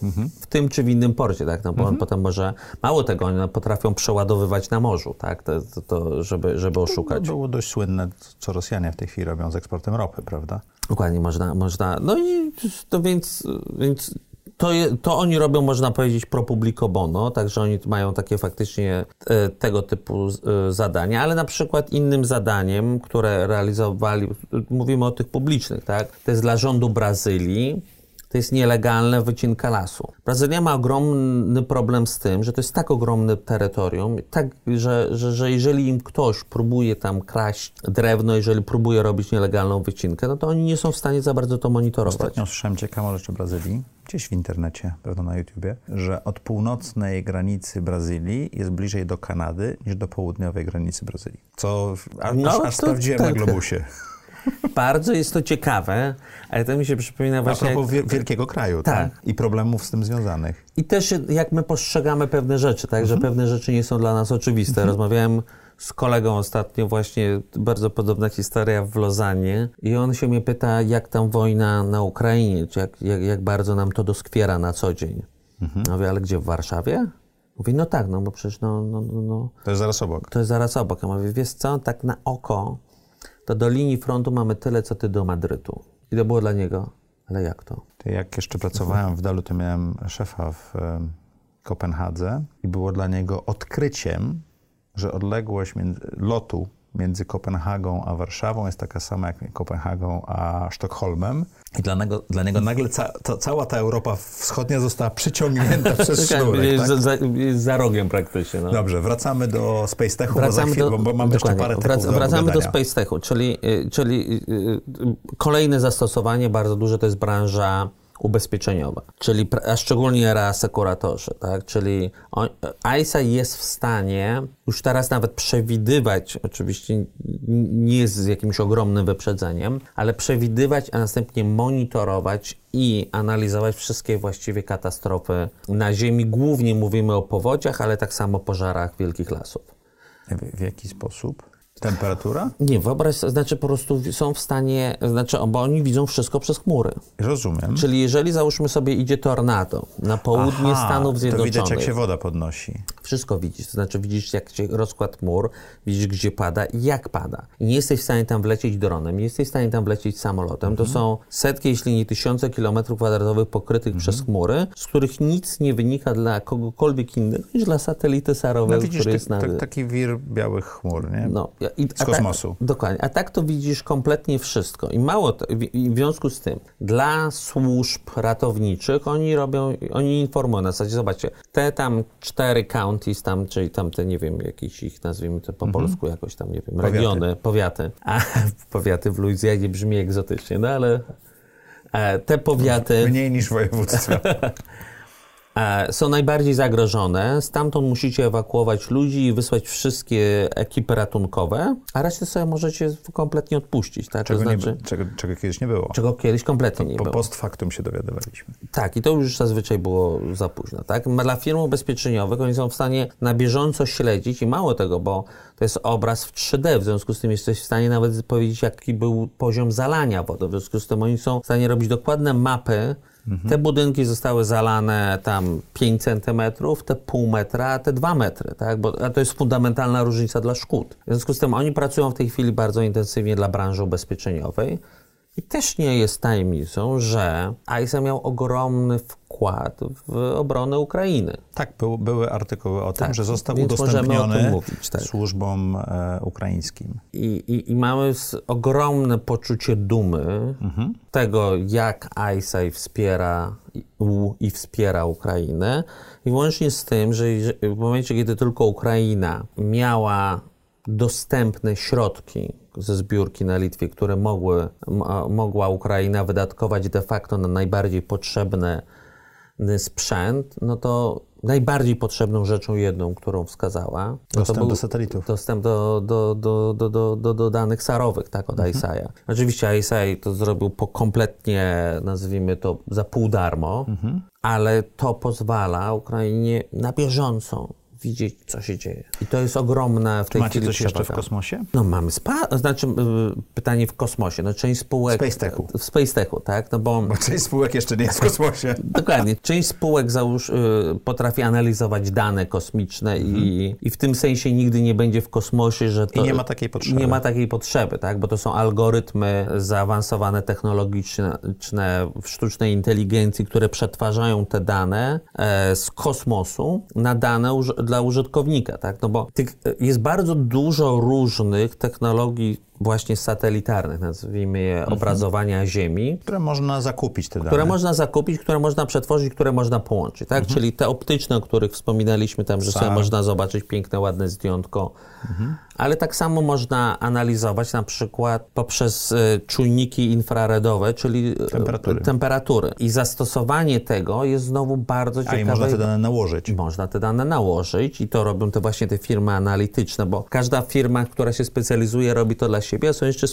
W tym czy w innym porcie, tak? No bo on potem może, mało tego, oni potrafią przeładowywać na morzu, tak? To, to, to żeby, żeby oszukać. Było dość słynne, co Rosjanie w tej chwili robią z eksportem ropy, prawda? Dokładnie, można, można, no i to więc, więc to, je, to oni robią, można powiedzieć, pro publico bono, także oni mają takie faktycznie e, tego typu e, zadania, ale na przykład innym zadaniem, które realizowali, mówimy o tych publicznych, tak? To jest dla rządu Brazylii, to jest nielegalna wycinka lasu. Brazylia ma ogromny problem z tym, że to jest tak ogromne terytorium, tak, że, że, że jeżeli im ktoś próbuje tam kraść drewno, jeżeli próbuje robić nielegalną wycinkę, no to oni nie są w stanie za bardzo to monitorować. Ostatnio słyszałem ciekawą rzecz o Brazylii, gdzieś w internecie, pewno na YouTubie, że od północnej granicy Brazylii jest bliżej do Kanady niż do południowej granicy Brazylii. Co aż, No, aż, to sprawdziłem tak. na Globusie. Bardzo jest to ciekawe, ale to mi się przypomina A właśnie... propos wie- wielkiego kraju, tak. Tak. I problemów z tym związanych. I też jak my postrzegamy pewne rzeczy, tak, że pewne rzeczy nie są dla nas oczywiste. Rozmawiałem z kolegą ostatnio właśnie, bardzo podobna historia w Lozanie i on się mnie pyta, jak tam wojna na Ukrainie, czy jak, jak, jak bardzo nam to doskwiera na co dzień. Ja mówię, ale gdzie, w Warszawie? Mówi, no tak, no bo przecież no, no, no, no, To jest zaraz obok. to jest zaraz obok. Ja mówię, wiesz co, tak na oko, to do linii frontu mamy tyle, co ty do Madrytu. I to było dla niego, ale jak to? To Jak jeszcze pracowałem w Dalu, to miałem szefa w Kopenhadze i było dla niego odkryciem, że odległość lotu między Kopenhagą a Warszawą jest taka sama jak między Kopenhagą a Sztokholmem. I dla niego, dla niego nagle ca, cała ta Europa wschodnia została przyciągnięta przez sznurek. Tak? za, za rogiem praktycznie. No. Dobrze, wracamy do Space Techu, bo, Wracamy chwilę, do, bo, bo mamy jeszcze parę Wrac- do Wracamy do. Space Techu, czyli, y, czyli y, y, kolejne zastosowanie bardzo duże to jest branża ubezpieczeniowa, czyli a szczególnie reasekuratorzy, tak? Czyli on, ISA jest w stanie już teraz nawet przewidywać, oczywiście nie z jakimś ogromnym wyprzedzeniem, ale przewidywać, a następnie monitorować i analizować wszystkie właściwie katastrofy na Ziemi. Głównie mówimy o powodziach, ale tak samo pożarach wielkich lasów. W jaki sposób? Temperatura? Nie, wyobraź sobie, znaczy po prostu są w stanie, znaczy, bo oni widzą wszystko przez chmury. Rozumiem. Czyli jeżeli załóżmy sobie idzie tornado na południe Aha, Stanów To Zjednoczonych, widać, jak się woda podnosi. wszystko widzisz, to znaczy widzisz jak się rozkład chmur, widzisz gdzie pada i jak pada. Nie jesteś w stanie tam wlecieć dronem, nie jesteś w stanie tam wlecieć samolotem. To są setki, jeśli nie tysiące kilometrów kwadratowych pokrytych przez chmury, z których nic nie wynika dla kogokolwiek innego niż dla satelity No sarowej, widzisz, który tak, jest na... tak, taki wir białych chmur, nie? No, I, z kosmosu. Ta, dokładnie. A tak to widzisz kompletnie wszystko. I mało to, i w związku z tym, dla służb ratowniczych oni robią, oni informują na zasadzie, zobaczcie, te tam cztery counties tam, czyli tam te, nie wiem, jakieś ich, nazwijmy to po mhm. polsku jakoś tam, nie wiem, powiaty. regiony, powiaty. A powiaty w Luizjanie brzmi egzotycznie, no ale e, te powiaty... Mniej niż województwa. E, są najbardziej zagrożone. Stamtąd musicie ewakuować ludzi i wysłać wszystkie ekipy ratunkowe, a resztę sobie możecie kompletnie odpuścić. Tak? Czego, to znaczy, nie, czego, czego, kiedyś nie było. Czego kiedyś kompletnie nie po, było. Post factum się dowiadywaliśmy. Tak, i to już zazwyczaj było za późno. Tak? Dla firm ubezpieczeniowych oni są w stanie na bieżąco śledzić i mało tego, bo to jest obraz w 3D, w związku z tym jesteś w stanie nawet powiedzieć, jaki był poziom zalania wody. W związku z tym oni są w stanie robić dokładne mapy te budynki zostały zalane tam 5 centymetrów, te pół metra, a te 2 metry, tak? Bo to jest fundamentalna różnica dla szkód. W związku z tym oni pracują w tej chwili bardzo intensywnie dla branży ubezpieczeniowej. I też nie jest tajemnicą, że ISA miał ogromny wkład w obronę Ukrainy. Tak, był, były artykuły o tym, tak, że został udostępniony mówić, tak. służbom e, ukraińskim. I, i, I, mamy ogromne poczucie dumy mhm. tego, jak ISA wspiera i wspiera Ukrainę. I łącznie z tym, że w momencie, kiedy tylko Ukraina miała dostępne środki ze zbiórki na Litwie, które mogły, mogła Ukraina wydatkować de facto na najbardziej potrzebny sprzęt, no to najbardziej potrzebną rzeczą jedną, którą wskazała. No dostęp do satelitów. Dostęp do, do, do, do, do, do, danych sarowych, tak, od mhm. ISA'a. Oczywiście ISA to zrobił po kompletnie, nazwijmy to, za pół darmo, mhm. ale to pozwala Ukrainie na bieżąco widzieć, co się dzieje. I to jest ogromne w tej Macie chwili coś jeszcze w kosmosie? No mamy spa, znaczy y, pytanie w kosmosie. No część spółek... Space Techu. W Space Techu, tak? No bo, bo część spółek jeszcze nie jest w kosmosie. Dokładnie. Część spółek załóż, y, potrafi analizować dane kosmiczne mhm. i, i w tym sensie nigdy nie będzie w kosmosie, że to... I nie ma takiej potrzeby. Nie ma takiej potrzeby, tak? Bo to są algorytmy zaawansowane technologiczne w sztucznej inteligencji, które przetwarzają te dane e, z kosmosu na dane dla użytkownika, tak? No bo tych, jest bardzo dużo różnych technologii właśnie satelitarnych, nazwijmy je mhm. obrazowania Ziemi. Które można zakupić te dane. Które można zakupić, które można przetworzyć, które można połączyć, tak? Mhm. Czyli te optyczne, o których wspominaliśmy tam, że sobie można zobaczyć piękne, ładne zdjątko. Mhm. Ale tak samo można analizować na przykład poprzez y, czujniki infraredowe, czyli e, temperatury. temperatury. I zastosowanie tego jest znowu bardzo ciekawe. A i można te dane nałożyć. Można te dane nałożyć i to robią te właśnie te firmy analityczne, bo każda firma, która się specjalizuje, robi to dla siebie, a są jeszcze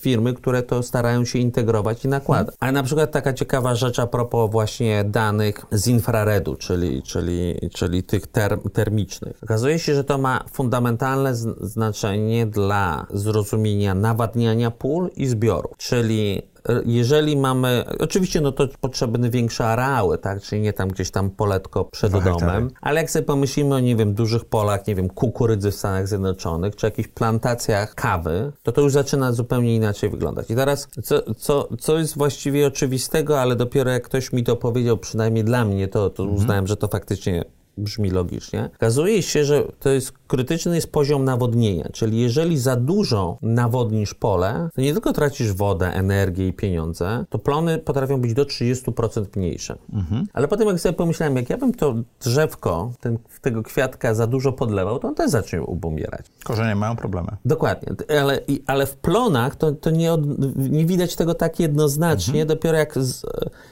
firmy, które to starają się integrować i nakładać. Ale na przykład taka ciekawa rzecz a propos właśnie danych z infraredu, czyli, czyli, czyli tych term, termicznych. Okazuje się, że to ma fundamentalne znaczenie dla zrozumienia nawadniania pól i zbiorów, czyli jeżeli mamy, oczywiście no to potrzebne większe areały, tak, czyli nie tam gdzieś tam poletko przed domem, ale jak sobie pomyślimy o, nie wiem, dużych polach, nie wiem, kukurydzy w Stanach Zjednoczonych, czy jakichś plantacjach kawy, to to już zaczyna zupełnie inaczej wyglądać. I teraz, co, co, co jest właściwie oczywistego, ale dopiero jak ktoś mi to powiedział, przynajmniej dla mnie, to, to mhm. uznałem, że to faktycznie brzmi logicznie. Okazuje się, że to jest krytyczny jest poziom nawodnienia, czyli jeżeli za dużo nawodnisz pole, to nie tylko tracisz wodę, energię i pieniądze, to plony potrafią być do 30% mniejsze. Mhm. Ale potem jak sobie pomyślałem, jak ja bym to drzewko, ten, tego kwiatka za dużo podlewał, to on też zacznie ubumierać. Korzenie mają problemy. Dokładnie, ale, ale w plonach to, to nie, od, nie widać tego tak jednoznacznie, mhm. dopiero jak,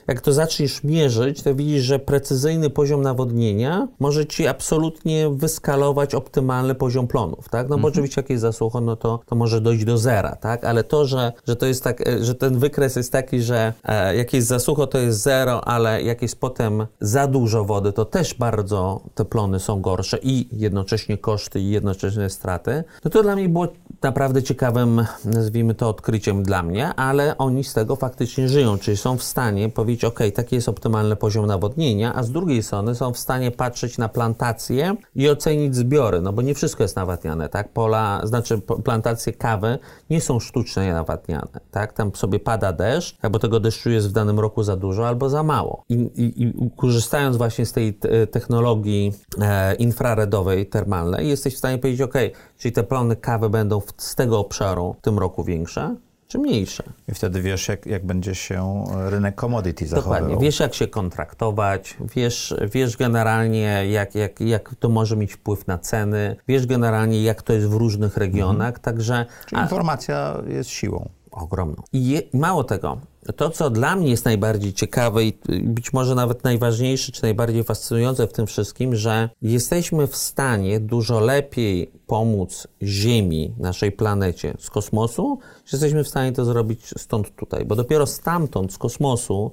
jak to zaczniesz mierzyć, to widzisz, że precyzyjny poziom nawodnienia może ci absolutnie wyskalować optymalny poziom plonów, tak? No bo mhm. oczywiście jak jest zasłucho, no to, to może dojść do zera, tak? Ale to, że, że to jest tak, e, że ten wykres jest taki, że e, jak jest zasłucho, to jest zero, ale jak jest potem za dużo wody, to też bardzo te plony są gorsze i jednocześnie koszty i jednocześnie straty, no to dla mnie było naprawdę ciekawym, nazwijmy to, odkryciem dla mnie, ale oni z tego faktycznie żyją, czyli są w stanie powiedzieć, ok, taki jest optymalny poziom nawodnienia, a z drugiej strony są w stanie patrzeć na plantacje i ocenić zbiory, no bo nie wszystko jest nawadniane, tak? Pola, znaczy plantacje kawy nie są sztucznie nawadniane, tak? Tam sobie pada deszcz, albo tego deszczu jest w danym roku za dużo, albo za mało. I, i, i korzystając właśnie z tej technologii e, infraredowej, termalnej, jesteś w stanie powiedzieć, ok, czyli te plony kawy będą w, z tego obszaru w tym roku większe, czy mniejsze. I wtedy wiesz, jak, jak będzie się rynek commodity zachowywał. Dokładnie. Wiesz, jak się kontraktować, wiesz, wiesz generalnie, jak, jak, jak to może mieć wpływ na ceny, wiesz generalnie, jak to jest w różnych regionach, mhm. także... Czyli a, informacja jest siłą. Ogromną. I je, mało tego, to, co dla mnie jest najbardziej ciekawe i być może nawet najważniejsze czy najbardziej fascynujące w tym wszystkim, że jesteśmy w stanie dużo lepiej pomóc Ziemi, naszej planecie z kosmosu, że jesteśmy w stanie to zrobić stąd tutaj, bo dopiero stamtąd, z kosmosu,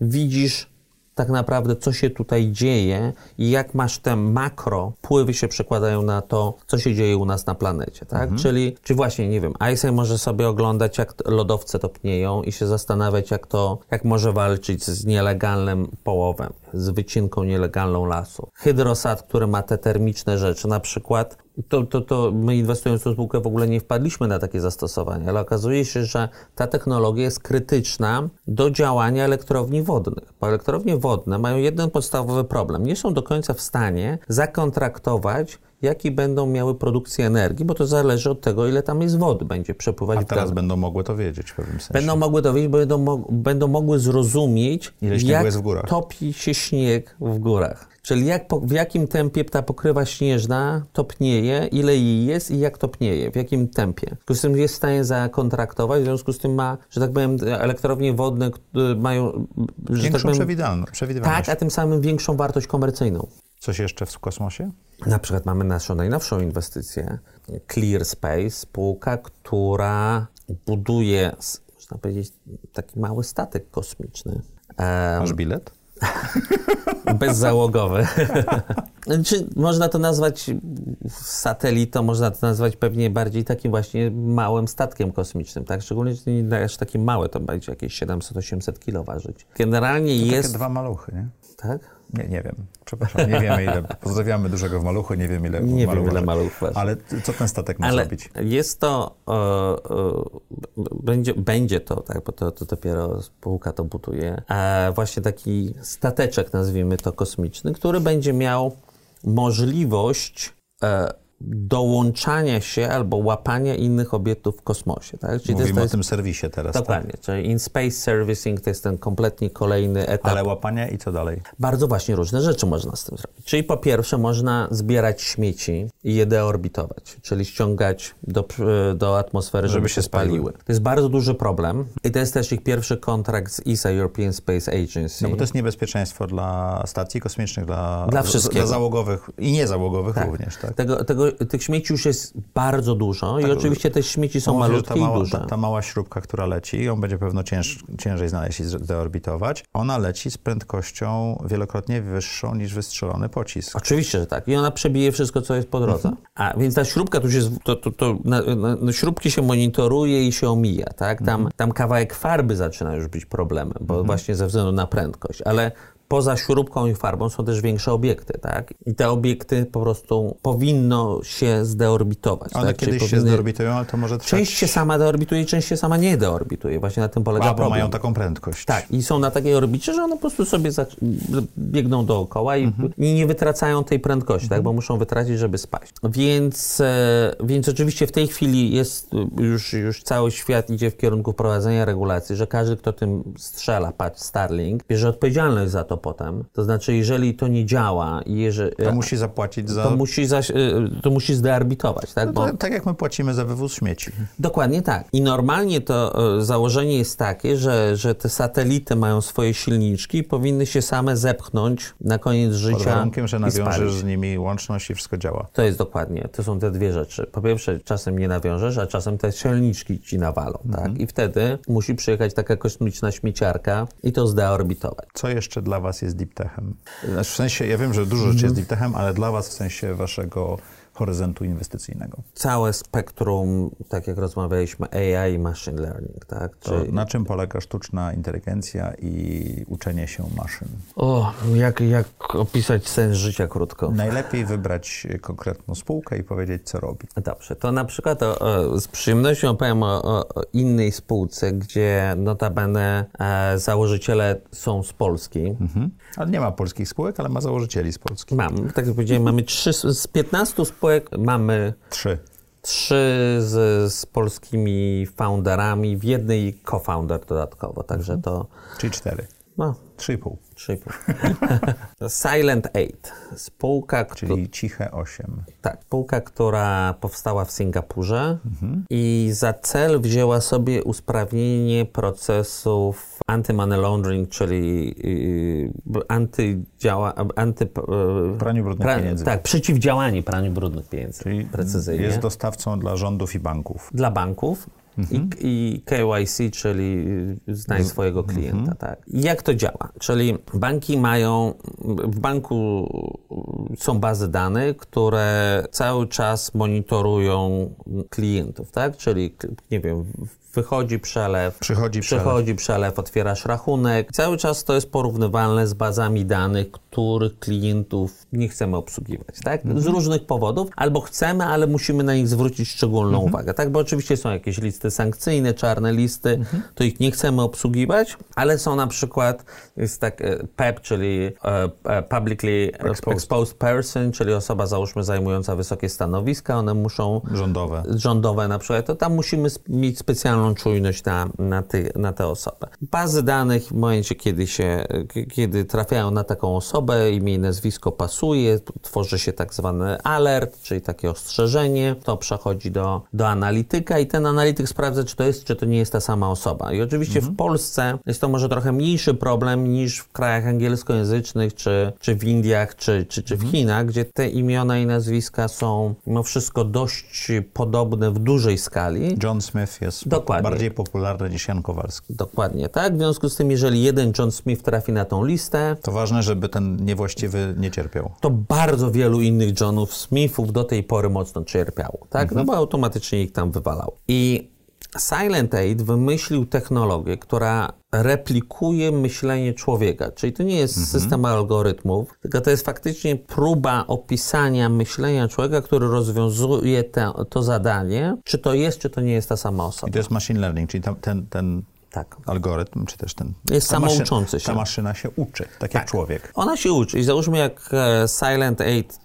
widzisz tak naprawdę, co się tutaj dzieje i jak masz te makro wpływy się przekładają na to, co się dzieje u nas na planecie, tak? Mhm. Czyli, czy właśnie, nie wiem, Einstein może sobie oglądać, jak lodowce topnieją i się zastanawiać, jak to, jak może walczyć z nielegalnym połowem, z wycinką nielegalną lasu. Hydrosat, który ma te termiczne rzeczy, na przykład to, to, to my inwestując w tą spółkę w ogóle nie wpadliśmy na takie zastosowanie, ale okazuje się, że ta technologia jest krytyczna do działania elektrowni wodnych. Bo elektrownie wodne mają jeden podstawowy problem. Nie są do końca w stanie zakontraktować jaki będą miały produkcję energii, bo to zależy od tego, ile tam jest wody będzie przepływać. A teraz będą mogły to wiedzieć w pewnym sensie. Będą mogły to wiedzieć, bo będą, mo będą mogły zrozumieć, ile jak topi się śnieg w górach. Czyli jak, w jakim tempie ta pokrywa śnieżna topnieje, ile jej jest i jak topnieje, w jakim tempie. W związku z tym jest w stanie zakontraktować, w związku z tym ma, że tak powiem, elektrownie wodne mają... Że Większą tak przewidywalność. Tak, a tym samym większą wartość komercyjną. Coś jeszcze w kosmosie? Na przykład mamy naszą najnowszą inwestycję, Clear Space, spółka, która buduje, można powiedzieć, taki mały statek kosmiczny. Masz bilet? Bezzałogowy. Czy można to nazwać satelitą, można to nazwać pewnie bardziej takim właśnie małym statkiem kosmicznym, tak? Szczególnie, że nie aż takie małe, to będzie jakieś 700-800 kilo ważyć. Generalnie to jest... takie dwa maluchy, nie? Tak? Nie, nie wiem. Przepraszam, nie wiemy ile. Pozdrawiamy dużego w maluchu, nie wiem ile Nie wiem ile maluch. Ale co ten statek ma Ale zrobić? Jest to, e, e, będzie, będzie to, tak, bo to, to dopiero spółka to buduje, e, właśnie taki stateczek, nazwijmy to kosmiczny, który będzie miał możliwość e, dołączania się albo łapania innych obiektów w kosmosie. Tak? Czyli Mówimy to jest, o tym serwisie teraz. Dokładnie, tak? czyli in space servicing to jest ten kompletnie kolejny etap. Ale łapania i co dalej? Bardzo właśnie różne rzeczy można z tym zrobić. Czyli po pierwsze można zbierać śmieci i je deorbitować, czyli ściągać do, do atmosfery, żeby, żeby się spaliły. To jest bardzo duży problem i to jest też ich pierwszy kontrakt z ESA, European Space Agency. No bo to jest niebezpieczeństwo dla stacji kosmicznych, dla, dla wszystkich. Dla załogowych i niezałogowych tak. również. Tak? Tego, tego tych śmieci już jest bardzo dużo tak, i oczywiście te śmieci są malutkie mała, i duże. Ta, ta, mała śrubka, która leci, ją będzie pewno cięż, ciężej znaleźć i deorbitować. Ona leci z prędkością wielokrotnie wyższą niż wystrzelony pocisk. Oczywiście, że tak. I ona przebije wszystko, co jest po drodze. Mhm. A więc ta śrubka, już jest, to, to, to na, na, na, śrubki się monitoruje i się omija, tak? Tam, mhm. tam kawałek farby zaczyna już być problemem, bo mhm. właśnie ze względu na prędkość. Ale poza śrubką i farbą są też większe obiekty, tak? I te obiekty po prostu powinno się zdeorbitować. One tak? kiedyś powinny... się zdeorbitują, ale to może trwać... Część się sama deorbituje, część się sama nie deorbituje. Właśnie na tym polega A, bo problem. mają taką prędkość. Tak, i są na takiej orbicie, że one po prostu sobie za... biegną dookoła i, mhm. i, nie wytracają tej prędkości, tak? mhm. tak? Bo muszą wytracić, żeby spaść. Więc, e, więc oczywiście w tej chwili jest już, już cały świat idzie w kierunku wprowadzenia regulacji, że każdy, kto tym strzela, patrz, Starlink, bierze odpowiedzialność za to potem. To znaczy, jeżeli to nie działa jeżeli... To musi zapłacić za... To musi, za, to musi zdearbitować, tak? No Bo... Tak jak my płacimy za wywóz śmieci. Dokładnie tak. I normalnie to e, założenie jest takie, że, że te satelity mają swoje silniczki i powinny się same zepchnąć na koniec życia Pod warunkiem, że nawiążesz z nimi łączność i wszystko działa. To jest dokładnie. To są te dwie rzeczy. Po pierwsze, czasem nie nawiążesz, a czasem te silniczki ci nawalą, tak? mhm. tak? I wtedy musi przyjechać taka kosmiczna śmieciarka i to zdeorbitować. Co jeszcze dla was was jest deep techem? Znaczy w sensie, ja wiem, że dużo rzeczy jest mhm. deep techem, ale dla was w sensie waszego horyzontu inwestycyjnego. Całe spektrum, tak jak rozmawialiśmy, AI i machine learning, tak? To na czym polega sztuczna inteligencja i uczenie się maszyn? O, jak, jak opisać sens życia krótko? Najlepiej wybrać konkretną spółkę i powiedzieć, co robi. Dobrze, to na przykład o, o, z przyjemnością opowiem o, o, innej spółce, gdzie notabene e, założyciele są z Polski. Mhm. Ale nie ma polskich spółek, ale ma założycieli z Polski. Mam, tak jak powiedziałem, mamy trzy, z 15 spółek mamy Trzy. trzy z, z polskimi founderami, w jednej co-founder dodatkowo, także to Czyli cztery. no, Trzy i pół. 3,5. Silent 8, spółka, Czyli ciche osiem. tak, spółka, która powstała w Singapurze i za cel wzięła sobie usprawnienie procesów anti-money laundering, czyli yy, antydziała, anty, yy, Praniu brudnych pieniędzy. Tak, przeciwdziałanie praniu brudnych pieniędzy, Czyli precyzyjnie. jest dostawcą dla rządów i banków. Dla banków. I, I KYC, czyli znaj swojego klienta. Tak. I Jak to działa? Czyli banki mają, w banku są bazy danych, które cały czas monitorują klientów, tak? Czyli, nie wiem, wychodzi przelew, Przychodzi przelew. przychodzi przelew, otwierasz rachunek. Cały czas to jest porównywalne z bazami danych, których klientów nie chcemy obsługiwać, tak? Z różnych powodów, albo chcemy, ale musimy na nich zwrócić szczególną uwagę, tak? Bo oczywiście są jakieś listy sankcyjne, czarne listy, to ich nie chcemy obsługiwać, ale są na przykład, jest tak e, PEP, czyli e, e, Publicly Exposed. Exposed Person, czyli osoba załóżmy zajmująca wysokie stanowiska, one muszą Rządowe. rządowe na przykład, to tam musimy mieć specjalną czujność na, na, ty, na tę osobę. Bazy danych w momencie, kiedy się, kiedy trafiają na taką osobę, imię i nazwisko pasuje, tworzy się tak zwany alert, czyli takie ostrzeżenie, to przechodzi do, do analityka i ten analityk sprawdza, czy to jest, czy to nie jest ta sama osoba. I oczywiście w Polsce jest to może trochę mniejszy problem niż w krajach angielskojęzycznych, czy, czy w Indiach, czy, czy, czy w Chinach, gdzie te imiona i nazwiska są mimo wszystko dość podobne w dużej skali. John Smith jest Dokładnie. Bardziej popularny niż Jan Kowalski. Dokładnie tak. W związku z tym, jeżeli jeden John Smith trafi na tą listę, To ważne, żeby ten niewłaściwy nie cierpiał. to bardzo wielu innych Johnów Smithów do tej pory mocno cierpiało, tak? No bo automatycznie ich tam wywalał. I Silent Aid wymyślił technologię, która replikuje myślenie człowieka. Czyli to nie jest system algorytmów, tylko to jest faktycznie próba opisania myślenia człowieka, który rozwiązuje te, to zadanie, czy to jest, czy to nie jest ta sama I osoba. to jest machine learning, czyli tam, ten, ten Tak. algorytm, czy też ten... Jest ta maszyna- samouczący się. Ta maszyna się uczy, tak, jak człowiek. Ona się uczy. I załóżmy, jak e, Silent Aid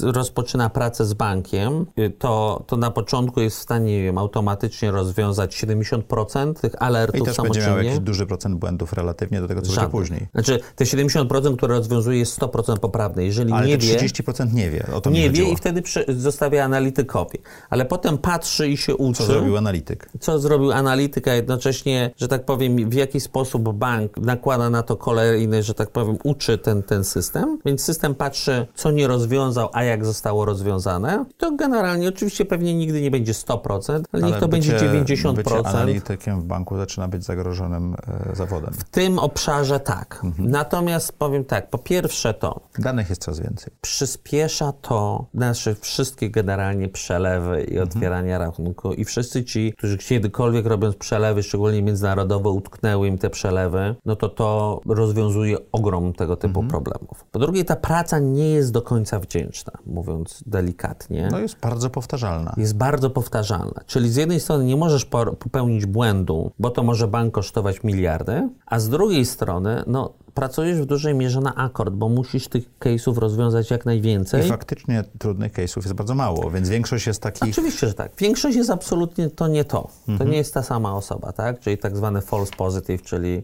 rozpoczyna pracę z bankiem, y, to, to na początku jest w stanie, nie wiem, automatycznie rozwiązać 70% tych I alertów też będzie miał samoczynnie. jakiś duży procent błędów relatywnie do tego, co będzie Żaden. później. Znaczy, te 70%, które rozwiązuje, jest 100% poprawne. Jeżeli Ale nie wie, 30% nie wie, o to nie wie i wtedy zostawia analitykowi. Ale potem patrzy i się uczy. Co zrobił analityk? co zrobił analityk, a jednocześnie, że tak powiem, w jaki sposób bank nakłada na to kolejny, że tak powiem, uczy ten, ten system. Więc system patrzy, co nie rozwiązał, a jak zostało rozwiązane. To generalnie, oczywiście pewnie nigdy nie będzie 100%, ale, niech to będzie bycie- 90%. Bycie analitykiem w banku zaczyna być zagrożonym e, zawodem. W tym obszarze tak. Mhm. Natomiast powiem tak, po pierwsze to Danych jest coraz więcej. przyspiesza to nasze wszystkie generalnie przelewy i otwierania rachunku i wszyscy ci, którzy kiedykolwiek robiąc przelewy, szczególnie międzynarodowe, utknęły im te przelewy, no to to rozwiązuje ogrom tego typu problemów. Po drugie, ta praca nie jest do końca wdzięczna, mówiąc delikatnie. No jest bardzo powtarzalna. jest bardzo powtarzalna. Czyli z jednej strony nie możesz popełnić błędu, bo to może bank kosztować miliardy, a z drugiej strony, no, pracujesz w dużej mierze na akord, bo musisz tych case'ów rozwiązać jak I najwięcej. faktycznie trudnych case'ów jest bardzo mało, więc większość jest takich... Oczywiście, że tak. Większość jest absolutnie to nie to. To nie jest ta sama osoba, tak? Czyli tak zwany false positive, czyli...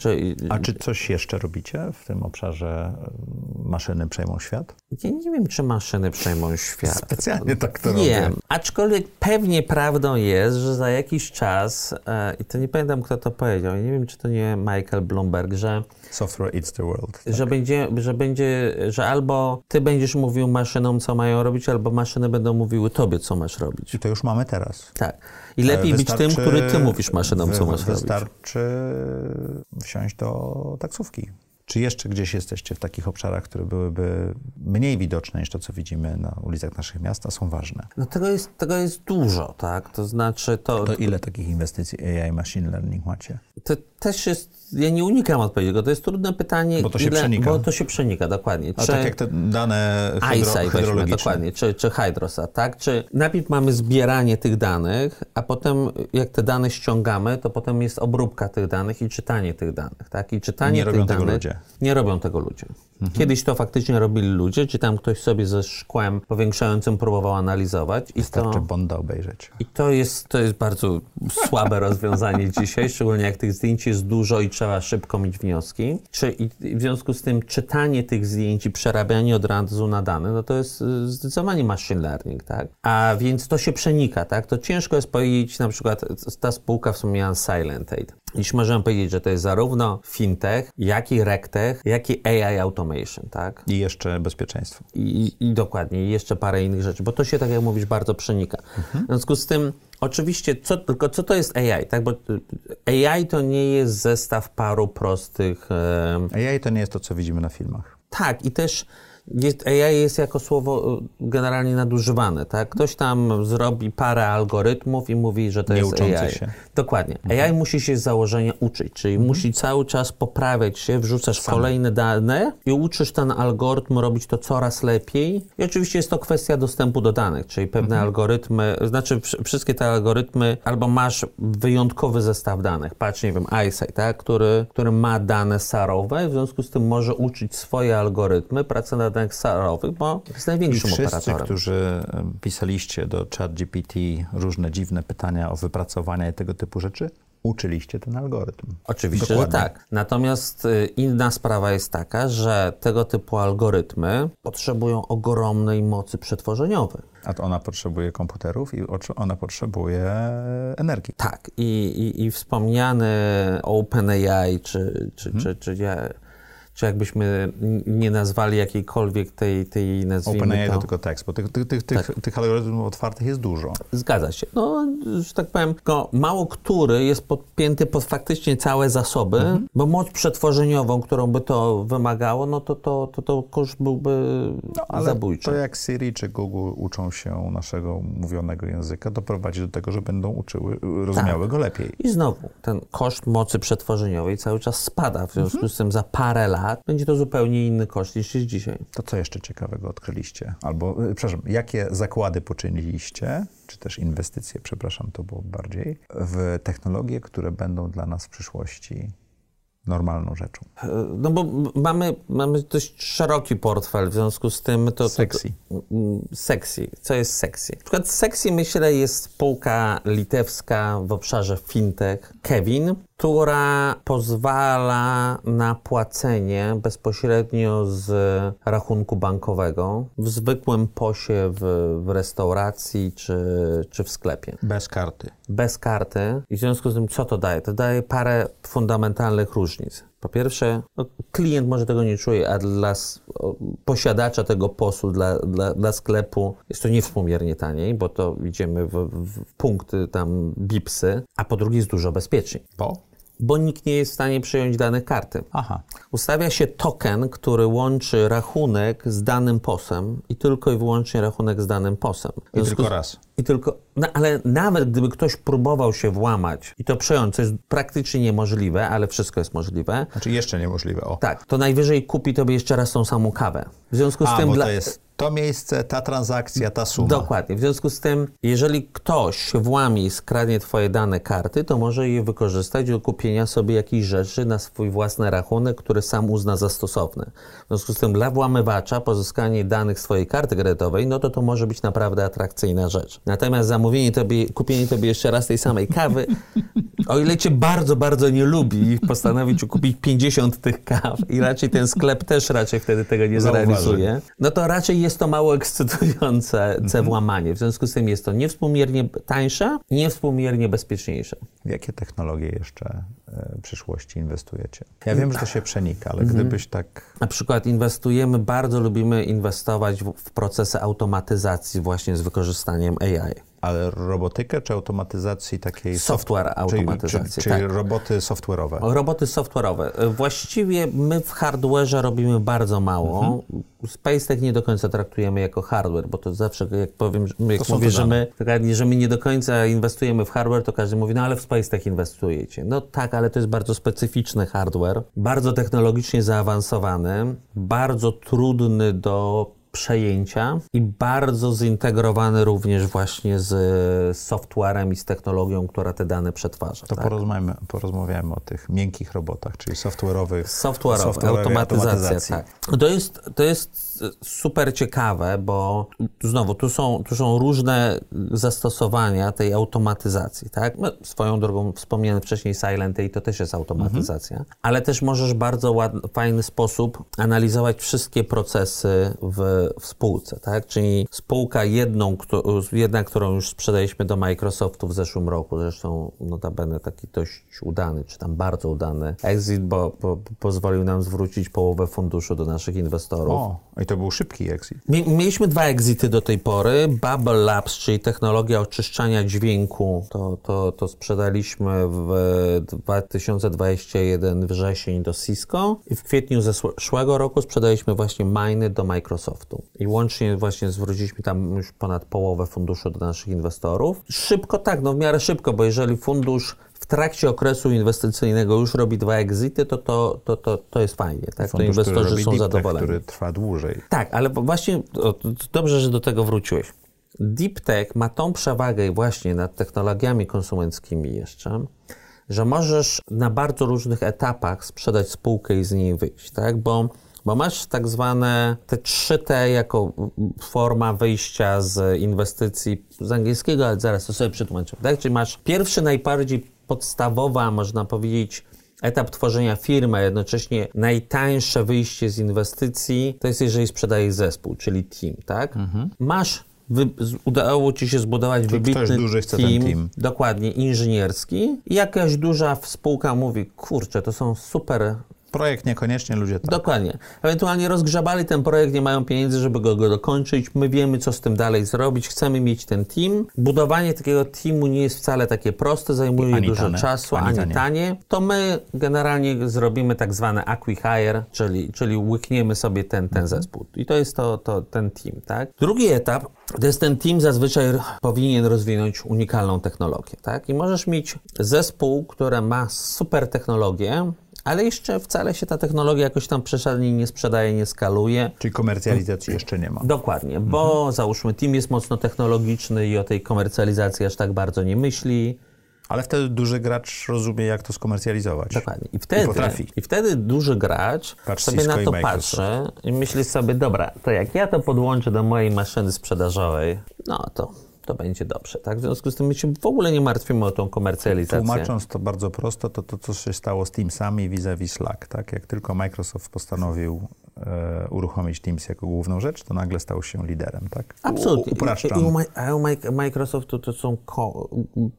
czyli A czy coś jeszcze robicie w tym obszarze e, maszyny przejmą świat? ja nie wiem, czy maszyny przejmą świat. Specjalnie tak to Wiem, robię. aczkolwiek pewnie prawdą jest, że za jakiś czas, e, i to nie pamiętam kto to powiedział, nie wiem czy to nie Michael Bloomberg, że, Software eats the world. że, będzie, że będzie, że albo ty będziesz mówił maszynom, co mają robić, albo maszyny będą mówiły tobie, co masz robić. I to już mamy teraz. Tak. I lepiej być tym, który ty mówisz maszynom, co masz robić. Wystarczy wsiąść do taksówki. Czy jeszcze gdzieś jesteście w takich obszarach, które byłyby mniej widoczne niż to, co widzimy na ulicach naszych miast, a są ważne? No tego jest, tego jest dużo, tak? To znaczy to... To ile takich inwestycji AI, machine learning macie? To też jest, ja nie unikam odpowiedzi, tylko to jest trudne pytanie. Bo to się ile, przenika. Bo to się przenika, dokładnie. A tak jak te dane hydro, eyesight weźmy, hydrologiczne. dokładnie, czy, czy Hydrosat, tak? Czy najpierw mamy zbieranie tych danych, a potem jak te dane ściągamy, to potem jest obróbka tych danych i czytanie tych danych, tak? I czytanie Nie tych robią tego ludzie. Nie robią tego ludzie. Kiedyś to faktycznie robili ludzie, czy tam ktoś sobie ze szkłem powiększającym próbował analizować i to... Wystarczy Bonda obejrzeć. I to jest, to jest bardzo słabe rozwiązanie dzisiaj, szczególnie jak tych zdjęć jest dużo i trzeba szybko mieć wnioski. Czy, i, i w związku z tym czytanie tych zdjęć i przerabianie od razu na dane, no to jest y, zdecydowanie machine learning, tak? A więc to się przenika, tak? To ciężko jest powiedzieć, na przykład ta spółka wspomniana Silent Aid. Dziś możemy powiedzieć, że to jest zarówno fintech, jak i regtech, jak i AI automation, tak? I jeszcze bezpieczeństwo. I, i dokładnie, i jeszcze parę innych rzeczy, bo to się, tak jak mówisz, bardzo przenika. W związku z tym, oczywiście, co, tylko co to jest AI, tak? Bo y, AI to nie jest zestaw paru prostych. E, AI to nie jest to, co widzimy na filmach. tak, i też jest, AI jest jako słowo y, generalnie nadużywane, tak? Ktoś tam zrobi parę algorytmów i mówi, że to Nie jest AI. się. Dokładnie. AI musi się z założenia uczyć, czyli musi cały czas poprawiać się, wrzucasz kolejne dane i uczysz ten algorytm robić to coraz lepiej. I oczywiście jest to kwestia dostępu do danych, czyli pewne algorytmy, znaczy wsz- wszystkie te algorytmy, albo masz wyjątkowy zestaw danych, patrz, nie wiem, EyeSight, tak? który, który ma dane sarowe, w związku z tym może uczyć swoje algorytmy pracy na sarowych, bo jest I największym wszyscy, operatorem. którzy pisaliście do ChatGPT różne dziwne pytania o wypracowania i tego typu rzeczy, uczyliście ten algorytm. Oczywiście, Dokładnie. że tak. Natomiast y, inna sprawa jest taka, że tego typu algorytmy potrzebują ogromnej mocy przetworzeniowej. A to ona potrzebuje komputerów i ona potrzebuje energii. Tak, i, i, i wspomniany OpenAI, czy, czy, czy, czy, ja, czy jakbyśmy nie nazwali jakiejkolwiek tej, tej nazwijmy OpenAI to... to tylko tekst, bo tych, tych, tych, tych, Tak. tych algorytmów otwartych jest dużo. Zgadza się. No, że tak powiem, tylko mało który jest podpięty pod faktycznie całe zasoby, Mhm. bo moc przetworzeniową, którą by to wymagało, no to, to, to, to koszt byłby No, ale zabójczy. to jak Siri czy Google uczą się naszego mówionego języka, doprowadzi do tego, że będą uczyły, rozumiały Tak. go lepiej. I znowu, ten koszt mocy przetworzeniowej cały czas spada. W związku z tym za parę lat będzie to zupełnie inny koszt niż jest dzisiaj. To co jeszcze ciekawego odkryliście? Albo, y, przepraszam, jakie zakłady poczyniliście, czy też inwestycje, przepraszam, to było bardziej, w technologie, które będą dla nas w przyszłości normalną rzeczą? E, No bo mamy, mamy dość szeroki portfel, w związku z tym to... to Sexy. Mm, Sexy. Co jest sexy? Na przykład sexy, myślę, jest spółka litewska w obszarze fintech Kevin, która pozwala na płacenie bezpośrednio z rachunku bankowego w zwykłym posie w, w restauracji czy, czy w sklepie Bez karty. bez karty. I w związku z tym, co to daje? To daje parę fundamentalnych różnic. Po pierwsze, no, klient może tego nie czuje, a dla posiadacza tego posu, dla, dla, dla sklepu jest to niewspółmiernie taniej, bo to idziemy w, w, w punkty tam bipsy, a po drugie jest dużo bezpieczniej, Bo? Bo nikt nie jest w stanie przyjąć danych karty. Aha. Ustawia się token, który łączy rachunek z danym posem i tylko i wyłącznie rachunek z danym posem. I tylko raz. i tylko, no, ale nawet gdyby ktoś próbował się włamać i to przejąć, co jest praktycznie niemożliwe, ale wszystko jest możliwe, Znaczy jeszcze niemożliwe. O. tak, to najwyżej kupi tobie jeszcze raz tą samą kawę. W związku z A, tym bo dla... to jest to miejsce, ta transakcja, ta suma. Dokładnie. W związku z tym, jeżeli ktoś się włamie i skradnie twoje dane karty, to może je wykorzystać do kupienia sobie jakichś rzeczy na swój własny rachunek, który sam uzna za stosowne. W związku z tym dla włamywacza pozyskanie danych swojej karty kredytowej, no to to może być naprawdę atrakcyjna rzecz. Natomiast zamówienie tobie, kupienie tobie jeszcze raz tej samej kawy, o ile cię bardzo, bardzo nie lubi i postanowi ci kupić 50 tych kaw i raczej ten sklep też raczej wtedy tego nie zrealizuje, no to raczej jest to mało ekscytujące Mhm. włamanie. W związku z tym jest to niewspółmiernie tańsze, niewspółmiernie bezpieczniejsze. W jakie technologie jeszcze e, w przyszłości inwestujecie? Ja wiem, że to się przenika, ale gdybyś tak... Na przykład inwestujemy, bardzo lubimy inwestować w, w procesy automatyzacji właśnie z wykorzystaniem AI. Ale robotykę czy automatyzacji takiej... Software soft- automatyzacji, Czyli, czyli, czyli tak. roboty software'owe. Roboty software'owe. Właściwie my w hardware'ze robimy bardzo mało. Mhm. SpaceTech nie do końca traktujemy jako hardware, bo to zawsze, jak powiem, jak mówię, że my, że my nie do końca inwestujemy w hardware, to każdy mówi, no ale w SpaceTech inwestujecie. No tak, ale to jest bardzo specyficzny hardware, bardzo technologicznie zaawansowany, bardzo trudny do przejęcia i bardzo zintegrowany również właśnie z softwarem i z technologią, która te dane przetwarza. To tak? porozmawiamy, porozmawiamy o tych miękkich robotach, czyli software'owych. Software'owe, software'owej automatyzacja, tak. To jest, to jest super ciekawe, bo znowu, tu są, tu są różne zastosowania tej automatyzacji, tak? No, swoją drogą wspomniany wcześniej Silent i to też jest automatyzacja, ale też możesz bardzo ład, fajny sposób analizować wszystkie procesy w, w spółce, tak? Czyli spółka jedną, któ- jedna, którą już sprzedaliśmy do Microsoftu w zeszłym roku, zresztą notabene taki dość udany, czy tam bardzo udany exit, bo, bo pozwolił nam zwrócić połowę funduszu do naszych inwestorów. O, i to był szybki exit. Mie- Mieliśmy dwa exity do tej pory. Bubble Labs, czyli technologia oczyszczania dźwięku, to, to, to sprzedaliśmy w 2021 wrzesień do Cisco i w kwietniu zeszłego roku sprzedaliśmy właśnie Miny do Microsoftu. I łącznie właśnie zwróciliśmy tam już ponad połowę funduszu do naszych inwestorów. Szybko tak, no w miarę szybko, bo jeżeli fundusz trakcie okresu inwestycyjnego już robi dwa exity, to to, to, to, to jest fajnie, tak? To Fundusz, który inwestorzy są deep tech, zadowoleni. który trwa dłużej. Tak, ale właśnie o, to dobrze, że do tego wróciłeś. Deep Tech ma tą przewagę właśnie nad technologiami konsumenckimi jeszcze, że możesz na bardzo różnych etapach sprzedać spółkę i z niej wyjść, tak? Bo, bo masz tak zwane te 3T jako forma wyjścia z inwestycji z angielskiego, ale zaraz to sobie przetłumaczymy, tak? Czyli masz pierwszy, najbardziej podstawowa, można powiedzieć, etap tworzenia firmy, a jednocześnie najtańsze wyjście z inwestycji, to jest jeżeli sprzedajesz zespół, czyli team, tak? Masz, wy, udało ci się zbudować wybitny ktoś duży chce ten team. dokładnie, inżynierski i jakaś duża spółka mówi, kurczę, to są super Projekt niekoniecznie, ludzie tak. Dokładnie. Ewentualnie rozgrzebali ten projekt, nie mają pieniędzy, żeby go, go dokończyć. My wiemy, co z tym dalej zrobić. Chcemy mieć ten team. Budowanie takiego teamu nie jest wcale takie proste, zajmuje Ani dużo tanie. czasu, Ani ani, tanie. tanie. To my generalnie zrobimy tak zwane acqui-hire, czyli, czyli łykniemy sobie ten, ten zespół. I to jest to, to, ten team, tak? Drugi etap to jest ten team zazwyczaj powinien rozwinąć unikalną technologię, tak? I możesz mieć zespół, który ma super technologię, ale jeszcze wcale się ta technologia jakoś tam przesadnie nie sprzedaje, nie skaluje. Czyli komercjalizacji jeszcze nie ma. Dokładnie, bo załóżmy team jest mocno technologiczny i o tej komercjalizacji aż tak bardzo nie myśli. Ale wtedy duży gracz rozumie, jak to skomercjalizować. Dokładnie. I wtedy, potrafi. I wtedy duży gracz Patrz sobie Cisco na i to patrzy i myśli sobie, dobra, to jak ja to podłączę do mojej maszyny sprzedażowej, no to, to będzie dobrze. Tak? W związku z tym my się w ogóle nie martwimy o tą komercjalizację. Tłumacząc to bardzo prosto, to to, co się stało z Teamsami vis-a-vis Slack. Tak? Jak tylko Microsoft postanowił e, uruchomić Teams jako główną rzecz, to nagle stał się liderem. Tak? Absolutnie. U, upraszczam. I, i u, u Mi- Microsoftu to są ko-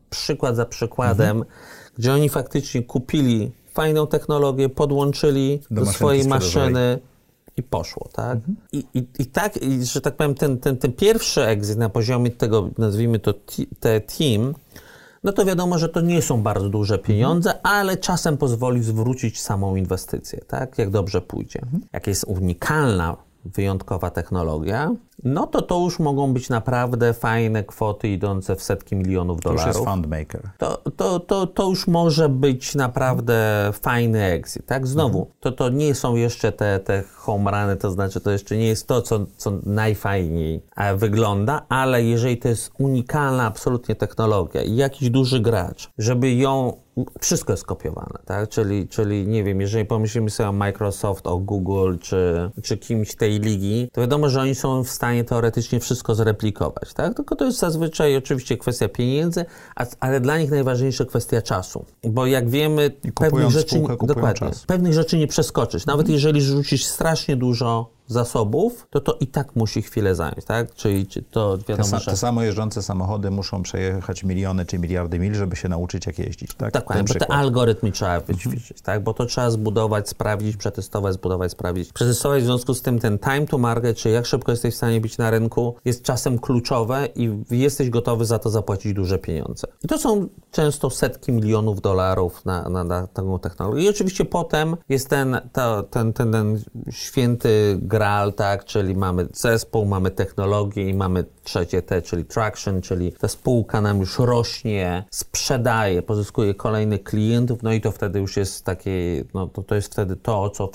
przykład za przykładem, Mhm. gdzie oni faktycznie kupili fajną technologię, podłączyli Do do, swojej maszyny i poszło, tak? Mhm. I, i, I tak, i, że tak powiem, ten, ten, ten pierwszy exit na poziomie tego, nazwijmy to te team, no to wiadomo, że to nie są bardzo duże pieniądze, ale czasem pozwoli zwrócić samą inwestycję, tak? Jak dobrze pójdzie. Jak jest unikalna, wyjątkowa technologia, no to to już mogą być naprawdę fajne kwoty idące w setki milionów To już dolarów jest fundmaker. to, to, to, to już może być naprawdę fajny exit, tak? Znowu, to, to nie są jeszcze te, te home runy, to znaczy to jeszcze nie jest to, co, co najfajniej e, wygląda, ale jeżeli to jest unikalna absolutnie technologia i jakiś duży gracz, żeby ją wszystko jest kopiowane, tak? Czyli, czyli nie wiem, jeżeli pomyślimy sobie o Microsoft, o Google, czy, czy kimś tej ligi, to wiadomo, że oni są w stanie teoretycznie wszystko zreplikować, tak? Tylko to jest zazwyczaj oczywiście kwestia pieniędzy, a, ale dla nich najważniejsza kwestia czasu. Bo jak wiemy, pewnych rzeczy, spółkę, dokładnie, czas. pewnych rzeczy nie przeskoczysz. Nawet jeżeli rzucisz strasznie dużo zasobów, to to i tak musi chwilę zająć, tak? Czyli czy to Te, wiadomo, sa, że... te samo jeżdżące samochody muszą przejechać miliony czy miliardy mil, żeby się nauczyć, jak jeździć, tak? Dokładnie, Ten bo te algorytmy trzeba wyćwiczyć, tak? Bo to trzeba zbudować, sprawdzić, przetestować, zbudować, sprawdzić. Przetestować w związku z tym ten time to market, czyli jak szybko jesteś w stanie być na rynku, jest czasem kluczowe i jesteś gotowy za to zapłacić duże pieniądze. I to są często setki milionów dolarów na, na, na taką technologię. I oczywiście potem jest ten, to, ten, ten, ten święty graal, tak? Czyli mamy zespół, mamy technologię i mamy trzecie T, czyli traction, czyli ta spółka nam już rośnie, sprzedaje, pozyskuje kolejnych klientów, no i to wtedy już jest takie, no to, to jest wtedy to, co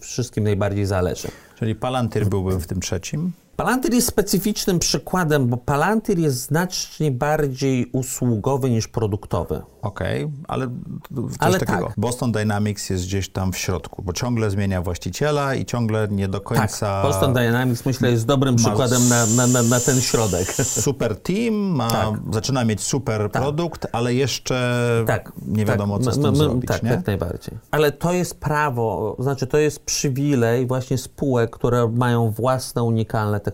wszystkim najbardziej zależy. Czyli Palantir byłby w tym trzecim. Palantir jest specyficznym przykładem, bo Palantir jest znacznie bardziej usługowy niż produktowy. Okej, ale coś Ale takiego. tak. Boston Dynamics jest gdzieś tam w środku, bo ciągle zmienia właściciela i ciągle nie do Tak, końca... Boston Dynamics myślę jest dobrym przykładem na, na, na, na ten środek. Super team, ma, Tak. zaczyna mieć super produkt, ale jeszcze Tak. nie wiadomo, tak, co z my- tym my- zrobić, Tak, nie? jak najbardziej. Ale to jest prawo, znaczy to jest przywilej właśnie spółek, które mają własne unikalne technologie,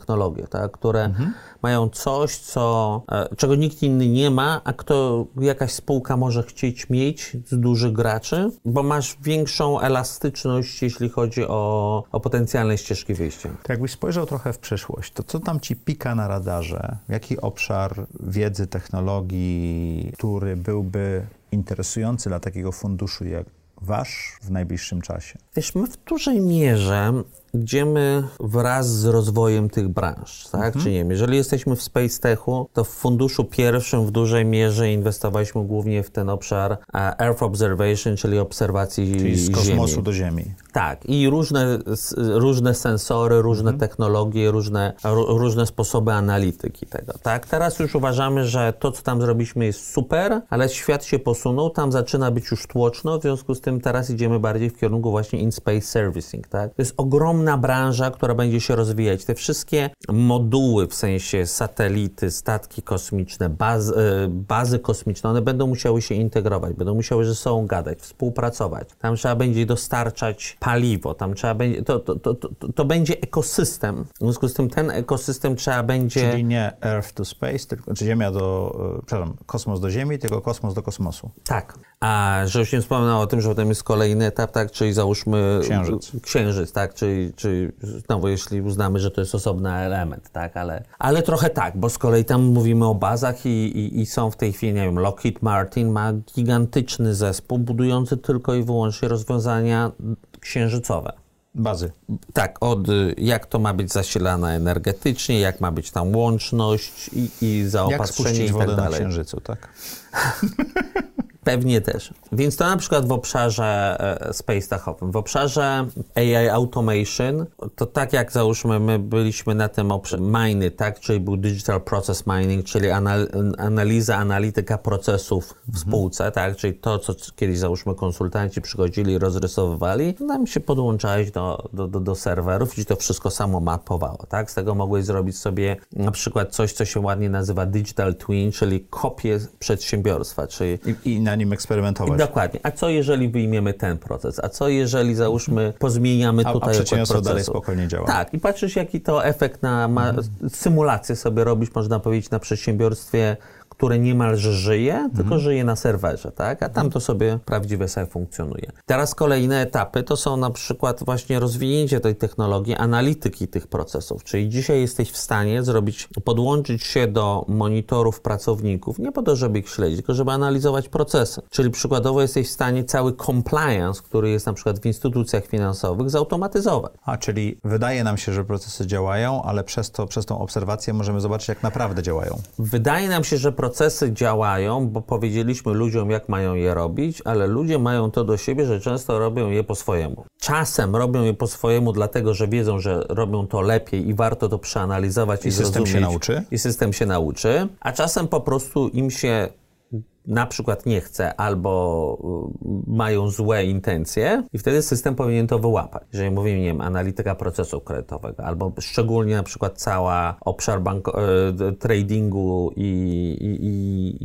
tak? które Mhm. mają coś, co, e, czego nikt inny nie ma, a kto jakaś spółka może chcieć mieć z dużych graczy, bo masz większą elastyczność, jeśli chodzi o, o potencjalne ścieżki wyjścia. To jakbyś spojrzał trochę w przyszłość, to co tam ci pika na radarze? Jaki obszar wiedzy, technologii, który byłby interesujący dla takiego funduszu jak wasz w najbliższym czasie? Wiesz, my w dużej mierze idziemy wraz z rozwojem tych branż, tak? Czy nie wiem, jeżeli jesteśmy w Space Techu, to w funduszu pierwszym w dużej mierze inwestowaliśmy głównie w ten obszar e, Earth Observation, czyli obserwacji Czyli z kosmosu Ziemi. do Ziemi. Tak, i różne, różne sensory, różne technologie, różne, ró- różne sposoby analityki tego. Tak, teraz już uważamy, że to, co tam zrobiliśmy, jest super, ale świat się posunął, tam zaczyna być już tłoczno, w związku z tym teraz idziemy bardziej w kierunku właśnie in-space servicing. Tak? To jest ogromna branża, która będzie się rozwijać. Te wszystkie moduły, w sensie satelity, statki kosmiczne, baz, e, bazy kosmiczne, one będą musiały się integrować, będą musiały ze sobą gadać, współpracować. Tam trzeba będzie dostarczać paliwo, tam trzeba będzie, to, to, to, to, będzie ekosystem. W związku z tym ten ekosystem trzeba będzie... Czyli nie Earth to Space, tylko, czy Ziemia do, e, przepraszam, kosmos do Ziemi, tylko kosmos do kosmosu. Tak. A że już nie wspomniał o tym, że potem jest kolejny etap, tak, czyli załóżmy Księżyc. księżyc, tak, czyli, czyli znowu jeśli uznamy, że to jest osobny element, tak, ale, ale trochę tak, bo z kolei tam mówimy o bazach i, i, i są w tej chwili, nie wiem, Lockheed Martin ma gigantyczny zespół budujący tylko i wyłącznie rozwiązania księżycowe. Bazy. Tak, od jak to ma być zasilane energetycznie, jak ma być tam łączność i, i Jak zaopatrzenie spuścić i wodę tak na dalej. Księżycu, tak? Pewnie też. Więc to na przykład w obszarze e, space techowym. W obszarze AI automation, to tak jak załóżmy, my byliśmy na tym obszarze miny, tak, czyli był digital process mining, czyli anal analiza, analityka procesów w spółce, tak, czyli to, co kiedyś załóżmy konsultanci przychodzili, rozrysowywali, nam się podłączałeś do, do, do, do serwerów i to wszystko samo mapowało, tak. Z tego mogłeś zrobić sobie na przykład coś, co się ładnie nazywa digital twin, czyli kopię przedsiębiorstwa, czyli I, i na nim eksperymentować. Dokładnie. A co jeżeli wyjmiemy ten proces? A co jeżeli załóżmy pozmieniamy A- a tutaj przedsiębiorstwo układ dalej procesu? spokojnie działa. Tak. I patrzysz jaki to efekt na ma, Mhm. symulację sobie robisz, można powiedzieć, na przedsiębiorstwie, które niemalże żyje, Mhm. tylko żyje na serwerze, tak? A tam to sobie prawdziwie sobie funkcjonuje. Teraz kolejne etapy to są na przykład właśnie rozwinięcie tej technologii, analityki tych procesów. Czyli dzisiaj jesteś w stanie zrobić, podłączyć się do monitorów pracowników, nie po to, żeby ich śledzić, tylko żeby analizować procesy. Czyli przykładowo jesteś w stanie cały compliance, który jest na przykład w instytucjach finansowych, zautomatyzować. A, czyli wydaje nam się, że procesy działają, ale przez, to, przez tą obserwację możemy zobaczyć, jak naprawdę działają. Wydaje nam się, że procesy działają, bo powiedzieliśmy ludziom, jak mają je robić, ale ludzie mają to do siebie, że często robią je po swojemu. Czasem robią je po swojemu, dlatego że wiedzą, że robią to lepiej i warto to przeanalizować i, I system zrozumieć. się nauczy? I system się nauczy, a czasem po prostu im się na przykład nie chce albo y, mają złe intencje i wtedy system powinien to wyłapać. Jeżeli mówimy, nie wiem, analityka procesu kredytowego albo szczególnie na przykład cała obszar banko- y, tradingu i, i,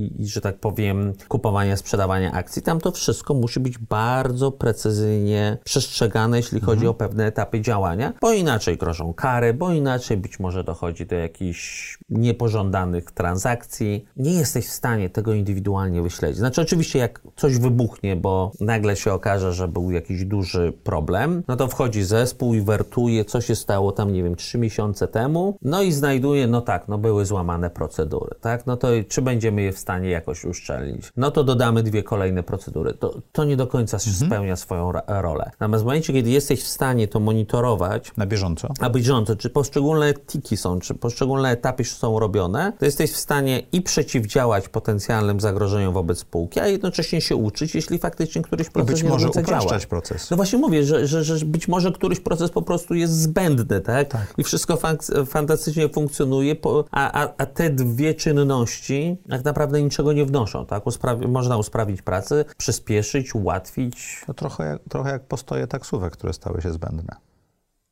i, i, że tak powiem, kupowania, sprzedawania akcji, tam to wszystko musi być bardzo precyzyjnie przestrzegane, jeśli chodzi o pewne etapy działania, bo inaczej grożą kary, bo inaczej być może dochodzi do jakichś niepożądanych transakcji. Nie jesteś w stanie tego indywidualnie wyśledzić. Znaczy, oczywiście, jak coś wybuchnie, bo nagle się okaże, że był jakiś duży problem, no to wchodzi zespół i wertuje, co się stało tam, nie wiem, trzy miesiące temu, no i znajduje, no tak, no były złamane procedury, tak? No to czy będziemy je w stanie jakoś uszczelnić? No to dodamy dwie kolejne procedury. To, to nie do końca spełnia swoją rolę. Natomiast w momencie, kiedy jesteś w stanie to monitorować, Na bieżąco. a bieżąco, czy poszczególne tiki są, czy poszczególne etapy są robione, to jesteś w stanie i przeciwdziałać potencjalnym zagrożeniom wobec spółki, a jednocześnie się uczyć, jeśli faktycznie któryś proces być nie może końca działa. upraszczać proces. No właśnie mówię, że, że, że być może któryś proces po prostu jest zbędny, tak? I wszystko fantastycznie funkcjonuje, a, a, a te dwie czynności tak naprawdę niczego nie wnoszą, tak? Usprawi- można usprawnić pracę, przyspieszyć, ułatwić, To trochę, jak- trochę jak postoje taksówek, które stały się zbędne.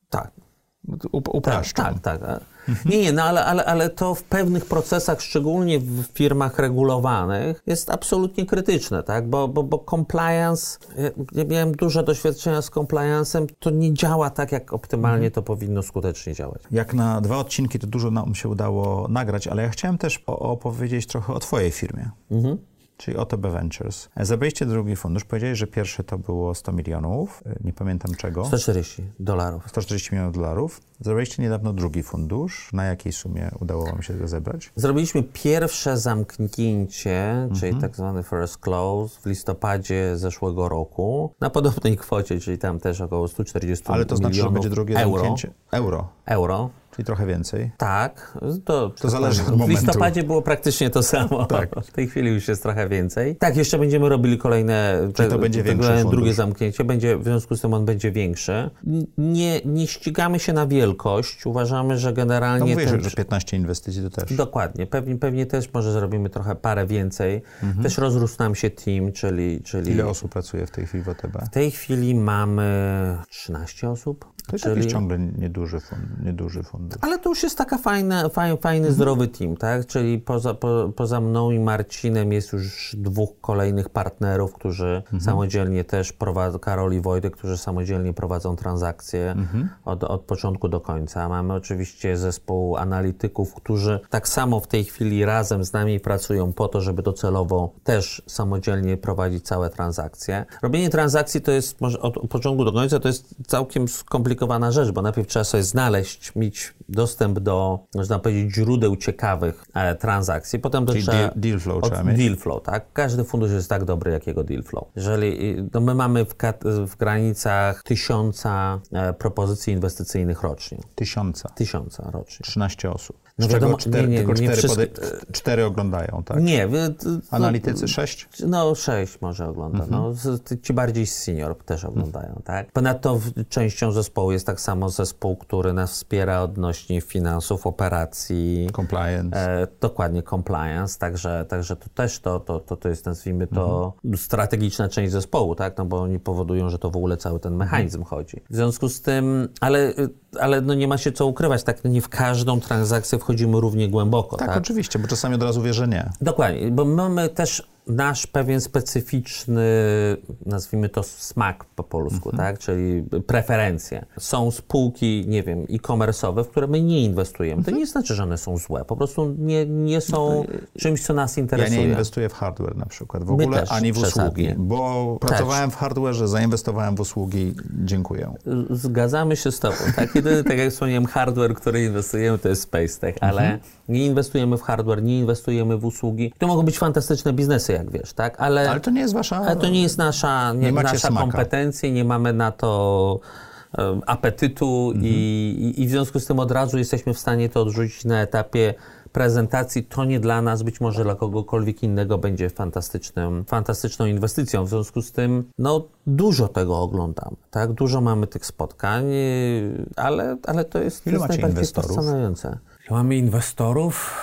tak. Up, Tak, tak, tak. Nie, nie, no ale, ale, ale to w pewnych procesach, szczególnie w firmach regulowanych, jest absolutnie krytyczne, tak? Bo, bo, bo compliance, ja, miałem duże doświadczenia z compliance'em, to nie działa tak, jak optymalnie to powinno skutecznie działać. Jak na dwa odcinki to dużo nam się udało nagrać, ale ja chciałem też opowiedzieć trochę o twojej firmie. Czyli OTB Ventures. Zabraliście drugi fundusz. Powiedziałeś, że pierwszy to było 100 milionów. y, Nie pamiętam czego. 140 dolarów. 140 milionów dolarów. Zabraliście niedawno drugi fundusz. Na jakiej sumie udało wam się go zebrać? Zrobiliśmy pierwsze zamknięcie, czyli tak zwany first close w listopadzie zeszłego roku na podobnej kwocie, czyli tam też około 140 Ale to znaczy, że milionów będzie drugie euro. zamknięcie? Euro. Euro. Czyli trochę więcej. Tak, to, To zależy od W momentu. listopadzie było praktycznie to samo. Tak. W tej chwili już jest trochę więcej. Tak, jeszcze będziemy robili kolejne. Czyli to będzie te- większy drugie zamknięcie. Będzie, w związku z tym on będzie większy. Nie, nie ścigamy się na wielkość. Uważamy, że No generalnie. mówisz, ten- że 15 inwestycji to też. Dokładnie. Pewnie, pewnie też może zrobimy trochę parę więcej. Też rozrósł nam się team, czyli. czyli Ile osób pracuje w tej chwili w OTB? w tej chwili mamy 13 osób. To jest czyli- jakiś ciągle nieduży, fund, nieduży fundusz. Ale to już jest taka fajna, fajny, fajny zdrowy team, tak? Czyli poza, po, poza mną i Marcinem jest już dwóch kolejnych partnerów, którzy samodzielnie też prowadzą, Karol i Wojtek, którzy samodzielnie prowadzą transakcje od, od początku do końca. Mamy oczywiście zespół analityków, którzy tak samo w tej chwili razem z nami pracują po to, żeby docelowo też samodzielnie prowadzić całe transakcje. Robienie transakcji to jest może od początku do końca to jest całkiem skomplikowana rzecz, bo najpierw trzeba sobie znaleźć, mieć dostęp do, można powiedzieć, źródeł ciekawych e, transakcji. Potem to Czyli trzeba... deal- flow od- trzeba mieć. Deal flow, tak. Każdy fundusz jest tak dobry, jak jego deal flow. Jeżeli, no my mamy w, w granicach tysiąca e, propozycji inwestycyjnych rocznie. Tysiąca. Tysiąca rocznie. 13 osób. No Z wiadomo, cztery, nie, nie, tylko cztery, wszystkie- pode- cztery oglądają, tak? Nie, wy, t- Analitycy 6? No, sześć może ogląda. No, z- ty- ci bardziej senior też oglądają, tak? Ponadto częścią zespołu jest tak samo zespół, który nas wspiera odnośnie finansów, operacji, Compliance. e, dokładnie compliance, także, także to też to, to, to, to jest, nazwijmy to, strategiczna część zespołu, tak? No bo oni powodują, że to w ogóle cały ten mechanizm chodzi. W związku z tym, ale, ale no nie ma się co ukrywać, tak? No nie w każdą transakcję wchodzimy równie głęboko, tak, tak? oczywiście, bo czasami od razu wie, że nie. Dokładnie, bo mamy też nasz pewien specyficzny, nazwijmy to smak po polsku, tak? czyli preferencje. Są spółki, nie wiem, e-commerce'owe, w które my nie inwestujemy. To nie znaczy, że one są złe, po prostu nie, nie są czymś, co nas Ja interesuje. nie inwestuję w hardware na przykład w My ogóle, też ani w usługi, przesadnie. bo pracowałem w hardware'ze, zainwestowałem w usługi, dziękuję. Zgadzamy się z Tobą. Tak? Jedyny, tak jak wspomniałem, hardware, który inwestujemy, to jest SpaceTech, ale Mhm. nie inwestujemy w hardware, nie inwestujemy w usługi. To mogą być fantastyczne biznesy, jak wiesz, tak? Ale, Ale to nie jest wasza... ale to nie jest nasza, nie, Nie nasza smaka. kompetencja, nie mamy na to e, apetytu Mhm. i, i w związku z tym od razu jesteśmy w stanie to odrzucić na etapie prezentacji. To nie dla nas, być może dla kogokolwiek innego będzie fantastycznym, fantastyczną inwestycją. W związku z tym, no, dużo tego oglądamy, tak? Dużo mamy tych spotkań, ale, ale to jest, to Ilu jest najbardziej inwestorów? fascynujące. Ile mamy inwestorów?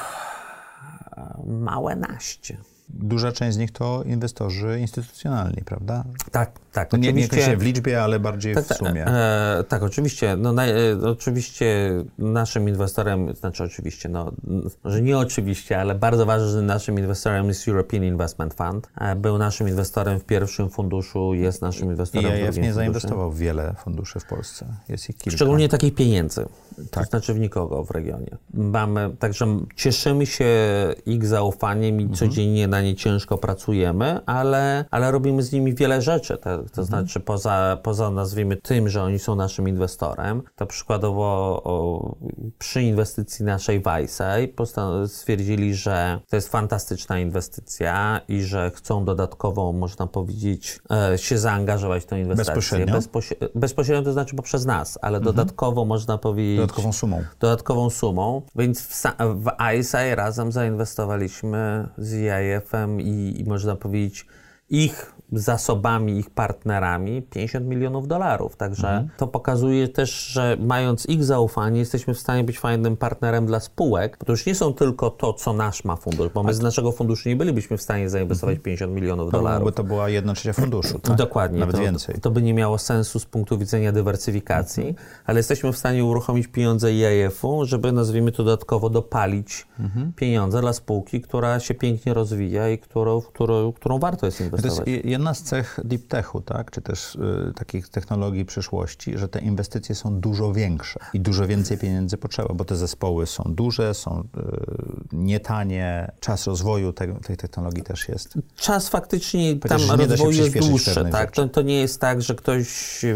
Małe naście. Duża część z nich to inwestorzy instytucjonalni, prawda? Tak, tak. To nie, nie się w liczbie, ale bardziej Tak, w tak, sumie. E, tak, oczywiście. No, naj, e, oczywiście naszym inwestorem, znaczy oczywiście, no, może nie oczywiście, ale bardzo ważnym naszym inwestorem jest European Investment Fund. E, był naszym inwestorem w pierwszym funduszu, jest naszym I inwestorem w IAF drugim nie funduszu. zainwestował w wiele funduszy w Polsce. Jest ich kilka. Szczególnie takich pieniędzy. To Tak. znaczy w nikogo w regionie. Mamy, także cieszymy się ich zaufaniem i Mhm. codziennie na nie ciężko pracujemy, ale, ale robimy z nimi wiele rzeczy. To, to Mhm. znaczy poza, poza nazwijmy tym, że oni są naszym inwestorem, to przykładowo o, przy inwestycji naszej w ISAI postan- stwierdzili, że to jest fantastyczna inwestycja i że chcą dodatkowo, można powiedzieć, e, się zaangażować w tę inwestycję. Bezpośrednio? Bezpoś- bezpośrednio to znaczy poprzez nas, ale dodatkowo można powiedzieć Mhm. Dodatkową sumą. dodatkową sumą, więc w, w ISAI razem zainwestowaliśmy z I, i można powiedzieć ich zasobami, ich partnerami 50 milionów dolarów. Także to pokazuje też, że mając ich zaufanie, jesteśmy w stanie być fajnym partnerem dla spółek, bo to już nie są tylko to, co nasz ma fundusz, bo my z naszego funduszu nie bylibyśmy w stanie zainwestować 50 milionów To dolarów. byłoby to była jedna trzecia funduszu, tak? Dokładnie. Nawet to, więcej. To by nie miało sensu z punktu widzenia dywersyfikacji, ale jesteśmy w stanie uruchomić pieniądze IAF-u, żeby nazwijmy to dodatkowo dopalić pieniądze dla spółki, która się pięknie rozwija i którą, w którą, którą warto jest To inwestować. jest je- jedna z cech deep techu, tak? czy też y, takich technologii przyszłości, że te inwestycje są dużo większe i dużo więcej pieniędzy potrzeba, bo te zespoły są duże, są y, nietanie, czas rozwoju tego, tej technologii też jest. Czas faktycznie tam rozwoju jest dłuższy, tak? To, to nie jest tak, że ktoś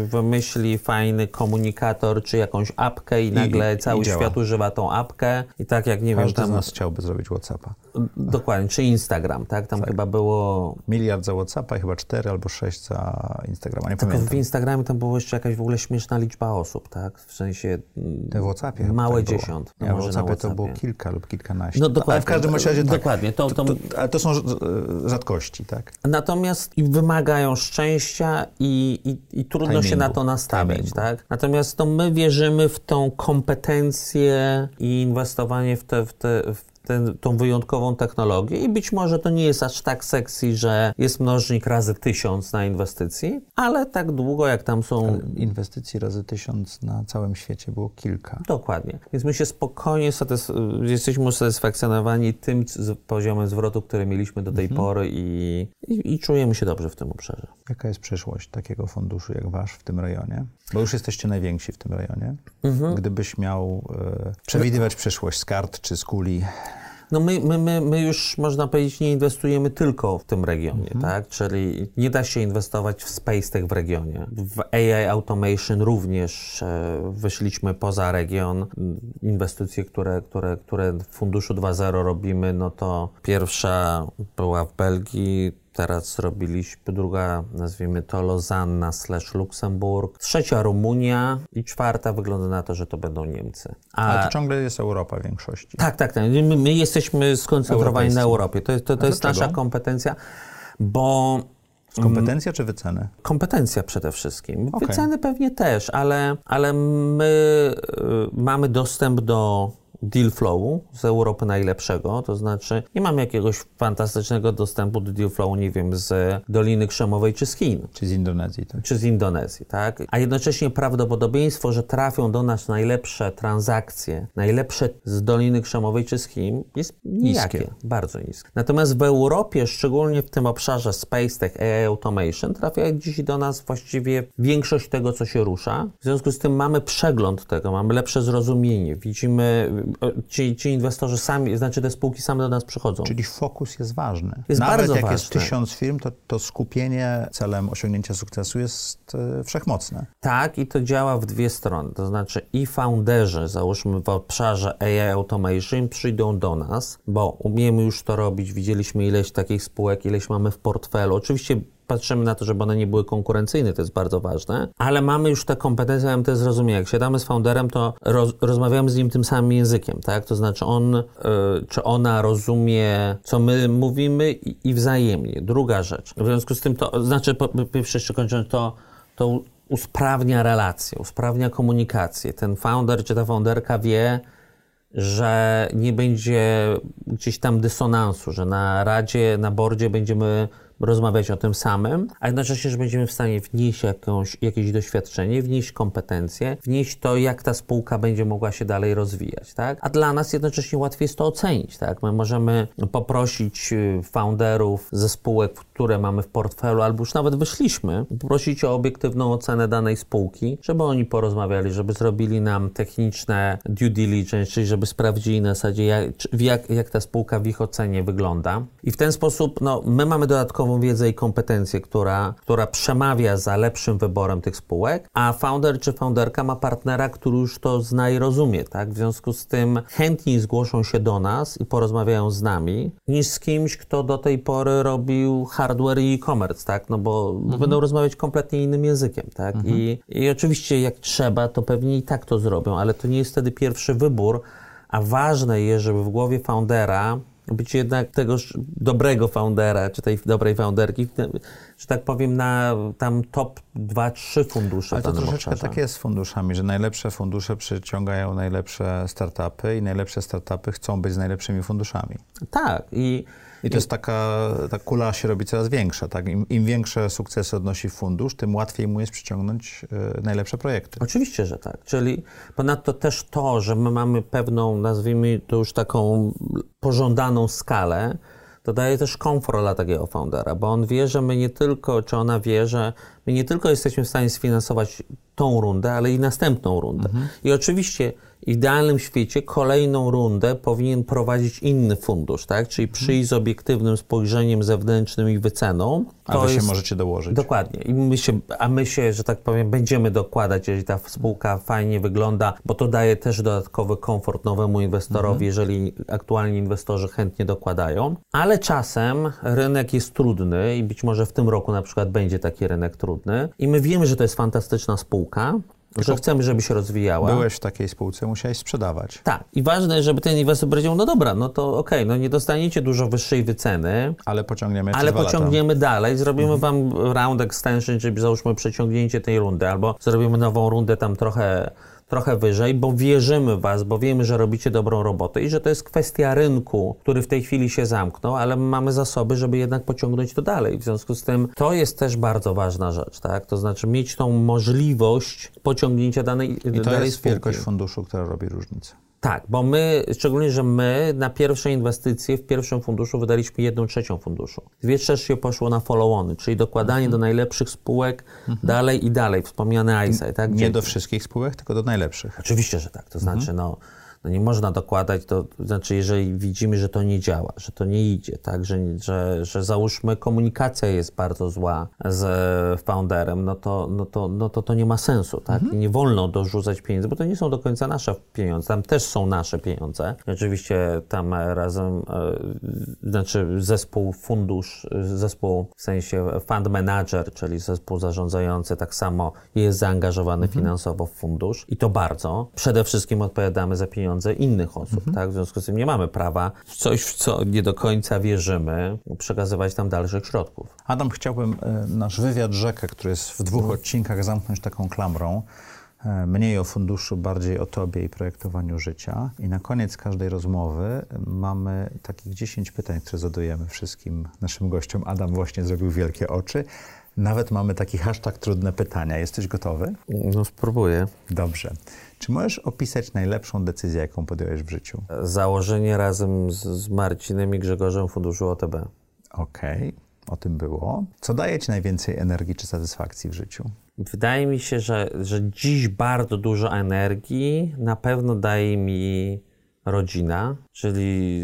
wymyśli fajny komunikator czy jakąś apkę i nagle i cały działa. świat używa tą apkę i tak jak nie wiem, Każdy z tam nas chciałby zrobić Whatsappa. Dokładnie, czy Instagram, tak? Tam chyba było Miliard za Whatsappa i chyba 4 albo 6 za Instagrama, nie Tylko w pamiętam. Instagramie tam była jeszcze jakaś w ogóle śmieszna liczba osób, tak? W sensie mm, Te w Whatsappie chyba małe tak dziesiąt. No w może na Whatsappie to było Whatsappie. kilka lub kilkanaście. No dokładnie. Ale w każdym razie tak. Dokładnie. To, to, To, ale to są rz- rzadkości, tak? Natomiast i wymagają szczęścia i, i, i trudno się Timingu. na to nastawiać, Timingu. tak? Natomiast to my wierzymy w tą kompetencję i inwestowanie w, te, w, te, w ten, tą wyjątkową technologię i być może to nie jest aż tak sexy, że jest mnożnik razy tysiąc na inwestycji, ale tak długo jak tam są Inwestycji razy tysiąc na całym świecie było kilka. Dokładnie. Więc my się spokojnie satys- jesteśmy usatysfakcjonowani tym z poziomem zwrotu, który mieliśmy do tej Mhm. pory i, i, i czujemy się dobrze w tym obszarze. Jaka jest przyszłość takiego funduszu jak wasz w tym rejonie? Bo już jesteście najwięksi w tym rejonie. Mhm. Gdybyś miał e, przewidywać przyszłość z kart czy z kuli, No my, my, my, my już, można powiedzieć, nie inwestujemy tylko w tym regionie, Mhm. tak? Czyli nie da się inwestować w Space Tech w regionie. W AI Automation również e, wyszliśmy poza region. Inwestycje, które, które, które w Funduszu 2.0 robimy, no to pierwsza była w Belgii, Teraz zrobiliśmy druga, nazwijmy to Lozanna slash Luksemburg, trzecia Rumunia i czwarta wygląda na to, że to będą Niemcy. A, ale to ciągle jest Europa w większości. tak, tak, tak. My, my jesteśmy skoncentrowani na. Europie. To, jest- to, to jest nasza kompetencja, bo Kompetencja czy wyceny? kompetencja przede wszystkim. Okej. Wyceny pewnie też, ale, ale my y, mamy dostęp do deal flowu z Europy najlepszego, to znaczy nie mamy jakiegoś fantastycznego dostępu do deal flowu, nie wiem, z Doliny Krzemowej czy z Chin Czy z Indonezji? Tak? czy z Indonezji, tak? A jednocześnie prawdopodobieństwo, że trafią do nas najlepsze transakcje, najlepsze z Doliny Krzemowej czy z Chin, jest nijakie, Niskie. bardzo niskie. Natomiast w Europie, szczególnie w tym obszarze Space Tech, AI Automation, trafia dziś do nas właściwie większość tego, co się rusza. W związku z tym mamy przegląd tego, mamy lepsze zrozumienie. Widzimy, ci, ci inwestorzy sami, znaczy te spółki same do nas przychodzą. Czyli fokus jest ważny. Jest Nawet bardzo jak jest ważny. tysiąc firm, to, to skupienie celem osiągnięcia sukcesu jest e, wszechmocne. Tak, i to działa w dwie strony. To znaczy, i founderzy, załóżmy w obszarze AI Automation, przyjdą do nas, bo umiemy już to robić. Widzieliśmy ileś takich spółek, ileś mamy w portfelu. Oczywiście patrzymy na to, żeby one nie były konkurencyjne, to jest bardzo ważne, ale mamy już te kompetencje, mamy te zrozumienie. Jak siadamy z founderem, to roz, rozmawiamy z nim tym samym językiem, tak? To znaczy on, y, czy ona rozumie, co my mówimy i, i wzajemnie. Druga rzecz. W związku z tym to, znaczy, po, pierwsze jeszcze kończąc, to, to usprawnia relacje, usprawnia komunikację. Ten founder czy ta founderka wie, że nie będzie gdzieś tam dysonansu, że na radzie, na bordzie będziemy rozmawiać o tym samym, a jednocześnie, że będziemy w stanie wnieść jakąś, jakieś doświadczenie, wnieść kompetencje, wnieść to, jak ta spółka będzie mogła się dalej rozwijać, tak? A dla nas jednocześnie łatwiej jest to ocenić, tak? My możemy poprosić y, founderów ze spółek, które mamy w portfelu, albo już nawet wyszliśmy, poprosić o obiektywną ocenę danej spółki, żeby oni porozmawiali, żeby zrobili nam techniczne due diligence, czyli żeby sprawdzili na zasadzie, jak, jak, jak ta spółka w ich ocenie wygląda. I w ten sposób, no, my mamy dodatkową wiedzę i kompetencję, która, która przemawia za lepszym wyborem tych spółek, a founder czy founderka ma partnera, który już to zna i rozumie, tak? W związku z tym chętniej zgłoszą się do nas i porozmawiają z nami, niż z kimś, kto do tej pory robił hardware i e-commerce, tak? No bo mhm. będą rozmawiać kompletnie innym językiem, tak? Mhm. I, I oczywiście jak trzeba, to pewnie i tak to zrobią, ale to nie jest wtedy pierwszy wybór, a ważne jest, żeby w głowie foundera być jednak tego dobrego foundera, czy tej dobrej founderki, że tak powiem, na tam top 2-3 fundusze. Ale to troszeczkę obszarze. tak jest z funduszami, że najlepsze fundusze przyciągają najlepsze startupy i najlepsze startupy chcą być z najlepszymi funduszami. Tak i i to jest taka, ta kula się robi coraz większa, tak? Im, Im, większe sukcesy odnosi fundusz, tym łatwiej mu jest przyciągnąć y, najlepsze projekty. Oczywiście, że tak. Czyli ponadto też to, że my mamy pewną, nazwijmy to już taką pożądaną skalę, to daje też komfort dla takiego foundera, bo on wie, że my nie tylko, czy ona wie, że my nie tylko jesteśmy w stanie sfinansować tą rundę, ale i następną rundę. Mhm. I oczywiście idealnym świecie kolejną rundę powinien prowadzić inny fundusz, tak? Czyli przyjść z obiektywnym spojrzeniem zewnętrznym i wyceną. A wy jest... się możecie dołożyć. Dokładnie. I my się, a my się, że tak powiem, będziemy dokładać, jeżeli ta spółka fajnie wygląda, bo to daje też dodatkowy komfort nowemu inwestorowi, mhm. jeżeli aktualni inwestorzy chętnie dokładają. Ale czasem rynek jest trudny i być może w tym roku na przykład będzie taki rynek trudny. I my wiemy, że to jest fantastyczna spółka, że chcemy, żeby się rozwijała. Byłeś w takiej spółce, musiałeś sprzedawać. Tak. I ważne, żeby ten inwestor powiedział, no dobra, no to okej, okay, no nie dostaniecie dużo wyższej wyceny. Ale pociągniemy Ale pociągniemy lata. dalej, zrobimy mhm. wam round extension, czyli załóżmy przeciągnięcie tej rundy, albo zrobimy nową rundę tam trochę trochę wyżej, bo wierzymy w Was, bo wiemy, że robicie dobrą robotę i że to jest kwestia rynku, który w tej chwili się zamknął, ale mamy zasoby, żeby jednak pociągnąć to dalej. W związku z tym to jest też bardzo ważna rzecz, tak? To znaczy mieć tą możliwość pociągnięcia danej I to dalej jest spółki. wielkość funduszu, która robi różnicę. Tak, bo my, szczególnie, że my na pierwsze inwestycje w pierwszym funduszu wydaliśmy jedną trzecią funduszu. Dwie trzecie poszło na follow-ony, czyli dokładanie mhm. do najlepszych spółek mhm. dalej i dalej, wspomniany eyesight. Tak? Nie do wszystkich spółek, tylko do najlepszych. Oczywiście, że tak. To znaczy, mhm. no no nie można dokładać, to znaczy jeżeli widzimy, że to nie działa, że to nie idzie, tak, że, że, że załóżmy komunikacja jest bardzo zła z founderem, no to, no to, no to, to nie ma sensu, tak, mhm. nie wolno dorzucać pieniędzy, bo to nie są do końca nasze pieniądze, tam też są nasze pieniądze. Oczywiście tam razem, e, znaczy zespół fundusz, zespół w sensie fund manager, czyli zespół zarządzający tak samo jest zaangażowany mhm. finansowo w fundusz i to bardzo. Przede wszystkim odpowiadamy za pieniądze pieniądze innych osób, mhm. tak? W związku z tym nie mamy prawa w coś, w co nie do końca wierzymy, przekazywać tam dalszych środków. Adam, chciałbym e, nasz wywiad rzekę, który jest w dwóch mhm. odcinkach, zamknąć taką klamrą. E, mniej o funduszu, bardziej o tobie i projektowaniu życia. I na koniec każdej rozmowy mamy takich 10 pytań, które zadajemy wszystkim naszym gościom. Adam właśnie zrobił wielkie oczy. Nawet mamy taki hashtag trudne pytania. Jesteś gotowy? No, spróbuję. Dobrze. Czy możesz opisać najlepszą decyzję, jaką podjąłeś w życiu? Założenie razem z, z Marcinem i Grzegorzem Funduszu OTB. Okej, okay. o tym było. Co daje Ci najwięcej energii czy satysfakcji w życiu? Wydaje mi się, że, że dziś bardzo dużo energii na pewno daje mi rodzina, czyli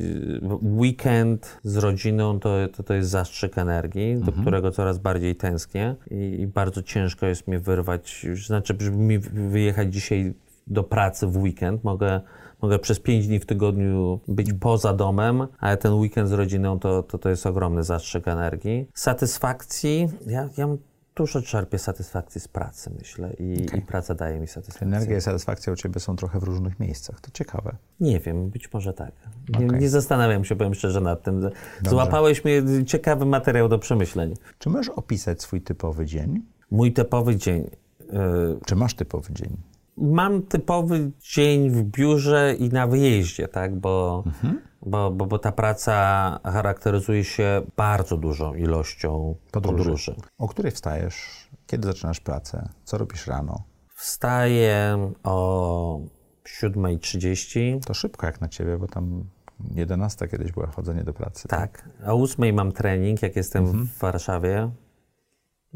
weekend z rodziną to, to, to jest zastrzyk energii, mhm. do którego coraz bardziej tęsknię i, i, bardzo ciężko jest mi wyrwać, znaczy, żeby mi wyjechać dzisiaj do pracy w weekend, mogę, mogę przez pięć dni w tygodniu być poza domem, ale ten weekend z rodziną to, to, to jest ogromny zastrzyk energii. Satysfakcji, ja, ja dużo czerpię satysfakcji z pracy, myślę, i, okay. i, praca daje mi satysfakcję. Energia i satysfakcja u Ciebie są trochę w różnych miejscach, to ciekawe. Nie wiem, być może tak. Nie, okay. nie zastanawiam się, powiem szczerze, nad tym. Dobrze. Złapałeś mnie ciekawy materiał do przemyśleń. Czy możesz opisać swój typowy dzień? Mój typowy dzień? Czy masz typowy dzień? Mam typowy dzień w biurze i na wyjeździe, tak? Bo, bo, bo, bo ta praca charakteryzuje się bardzo dużą ilością Podróży. podróży. O której wstajesz? Kiedy zaczynasz pracę? Co robisz rano? Wstaję o 7.30. To szybko jak na ciebie, bo tam 11 kiedyś była chodzenie do pracy. Tak. O 8 mam trening, jak jestem w Warszawie.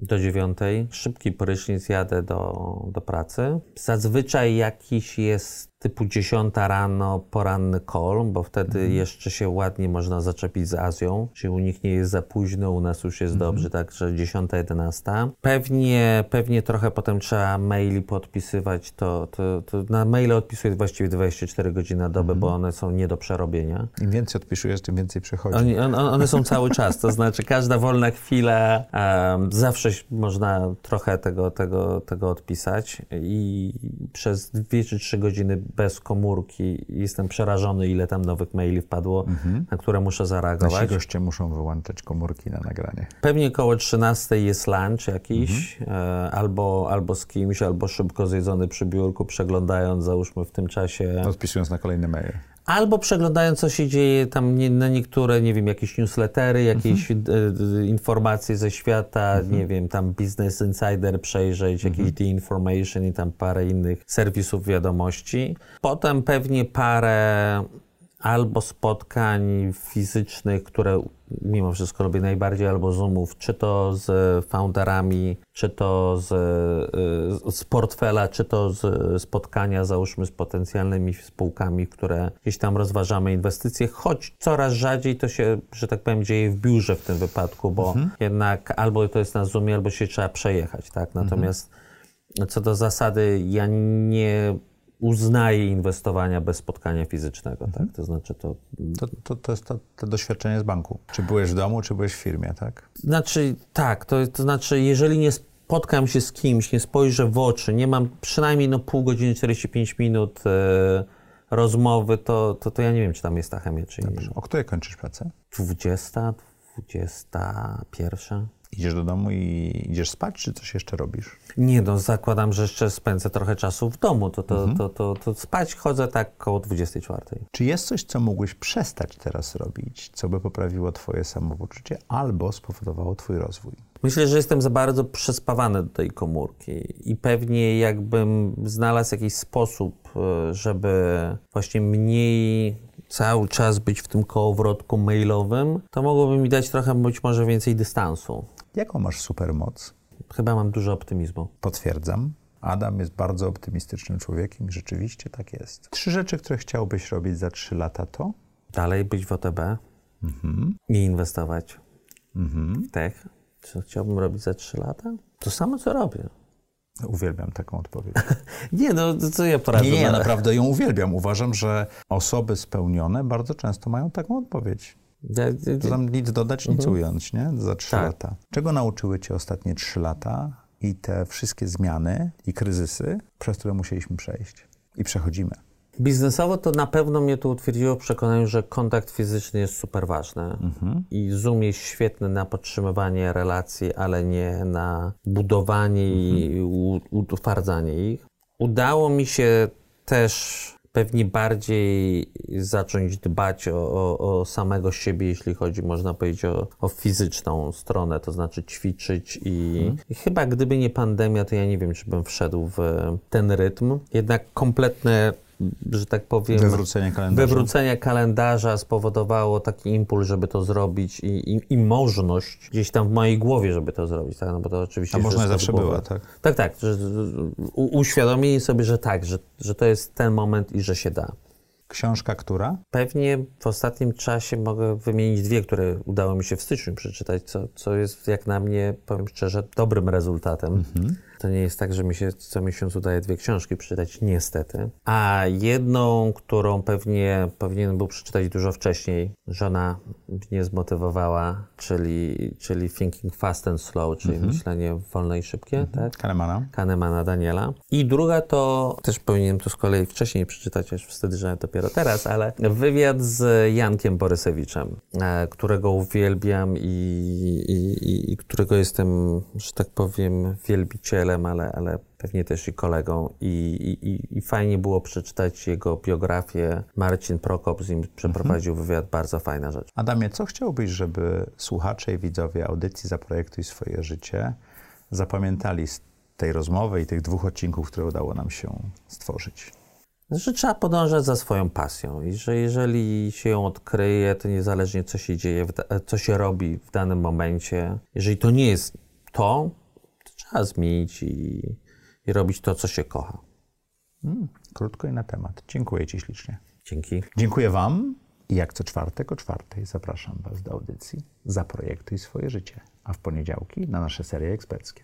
Do 9. Szybki prysznic, jadę do, do pracy. Zazwyczaj jakiś jest typu 10 rano poranny call, bo wtedy jeszcze się ładnie można zaczepić z Azją. Czyli u nich nie jest za późno, u nas już jest dobrze, także 10, 11. Pewnie, pewnie trochę potem trzeba maili podpisywać. To, to, to na maile odpisuję właściwie 24 godziny na dobę, bo one są nie do przerobienia. Im więcej odpisujesz, tym więcej przychodzi. Oni, on, one są cały czas, to znaczy każda wolna chwila, em, zawsze można trochę tego, tego, tego odpisać i przez dwie czy trzy godziny bez komórki jestem przerażony, ile tam nowych maili wpadło, na które muszę Nasi zareagować. goście muszą wyłączać komórki na nagranie. Pewnie koło 13 jest lunch jakiś, e, albo, albo z kimś, albo szybko zjedzony przy biurku, przeglądając załóżmy w tym czasie Odpisując na kolejny mail. Albo przeglądając, co się dzieje tam nie, na niektóre, nie wiem, jakieś newslettery, jakieś Mhm. e, informacje ze świata, nie wiem, tam Business Insider przejrzeć, Mhm. jakieś The Information i tam parę innych serwisów wiadomości. Potem pewnie parę albo spotkań fizycznych, które mimo wszystko robię najbardziej, albo Zoomów, czy to z founderami, czy to z, y, z portfela, czy to z spotkania, załóżmy, z potencjalnymi spółkami, które gdzieś tam rozważamy inwestycje, choć coraz rzadziej to się, że tak powiem, dzieje w biurze w tym wypadku, bo jednak albo to jest na Zoomie, albo się trzeba przejechać, tak? Natomiast co do zasady, ja nie uznaję inwestowania bez spotkania fizycznego, tak? To znaczy to To, to, to jest to, to doświadczenie z banku. Czy byłeś w domu, czy byłeś w firmie, tak? Znaczy, tak, to, to znaczy, jeżeli nie spotkam się z kimś, nie spojrzę w oczy, nie mam przynajmniej no, pół godziny, 45 minut e, rozmowy, to, to, to ja nie wiem, czy tam jest ta chemia, czy nie. O której kończysz pracę? 20, 21. Idziesz do domu i idziesz spać, czy coś jeszcze robisz? Nie no, zakładam, że jeszcze spędzę trochę czasu w domu, to, to, to, to, to spać chodzę tak koło 24. Czy jest coś, co mógłbyś przestać teraz robić, co by poprawiło twoje samopoczucie albo spowodowało twój rozwój? Myślę, że jestem za bardzo przespawany do tej komórki i pewnie jakbym znalazł jakiś sposób, e, żeby właśnie mniej cały czas być w tym kołowrotku mailowym, to mogłoby mi dać trochę być może więcej dystansu. Jaką masz supermoc? Chyba mam dużo optymizmu. Potwierdzam. Adam jest bardzo optymistycznym człowiekiem i rzeczywiście tak jest. Trzy rzeczy, które chciałbyś robić za trzy lata to? Dalej być w OTB i inwestować w tech. Co chciałbym robić za 3 lata? To samo, co robię. Uwielbiam taką odpowiedź. Nie, no co ja poradzę? Nie, nie, naprawdę ją uwielbiam. Uważam, że osoby spełnione bardzo często mają taką odpowiedź. To tam nic dodać, nic ująć, nie? Za trzy Tak. lata. Czego nauczyły cię ostatnie trzy lata i te wszystkie zmiany i kryzysy, przez które musieliśmy przejść? I przechodzimy. Biznesowo to na pewno mnie to utwierdziło w przekonaniu, że kontakt fizyczny jest super ważny. I Zoom jest świetny na podtrzymywanie relacji, ale nie na budowanie i u- utwardzanie ich. Udało mi się też pewnie bardziej zacząć dbać o, o, o samego siebie, jeśli chodzi, można powiedzieć, o, o fizyczną stronę, to znaczy ćwiczyć i, i chyba gdyby nie pandemia, to ja nie wiem, czy bym wszedł w ten rytm. Jednak kompletne, że tak powiem, Wywrócenie kalendarza. wywrócenie kalendarza spowodowało taki impuls, żeby to zrobić i, i, i możliwość gdzieś tam w mojej głowie, żeby to zrobić, tak? No bo to oczywiście A można zawsze była, tak? Tak, tak. Że, u, uświadomienie sobie, że tak, że, że to jest ten moment i że się da. Książka która? Pewnie w ostatnim czasie mogę wymienić dwie, które udało mi się w styczniu przeczytać, co, co jest jak na mnie, powiem szczerze, dobrym rezultatem. To nie jest tak, że mi się co miesiąc udaje dwie książki przeczytać, niestety. A jedną, którą pewnie powinienem był przeczytać dużo wcześniej, żona mnie zmotywowała, czyli, czyli Thinking Fast and Slow, czyli myślenie wolne i szybkie, tak? Kahnemana. Kahnemana Daniela. I druga to, też powinienem to z kolei wcześniej przeczytać, aż wstyd, że dopiero teraz, ale wywiad z Jankiem Borysewiczem, e, którego uwielbiam i, i, i, i którego jestem, że tak powiem, wielbicielem przyjacielem, ale, ale pewnie też i kolegą. I, i, I fajnie było przeczytać jego biografię. Marcin Prokop z nim przeprowadził wywiad, bardzo fajna rzecz. Adamie, co chciałbyś, żeby słuchacze i widzowie audycji Zaprojektuj swoje życie zapamiętali z tej rozmowy i tych dwóch odcinków, które udało nam się stworzyć? Że trzeba podążać za swoją pasją i że jeżeli się ją odkryje, to niezależnie co się dzieje, co się robi w danym momencie, jeżeli to nie jest to trzeba zmienić i, i robić to, co się kocha. Hmm, krótko i na temat. Dziękuję Ci ślicznie. Dzięki. Dziękuję Wam i jak co czwartek o czwartej zapraszam Was do audycji Zaprojektuj swoje życie, a w poniedziałki na nasze serie eksperckie.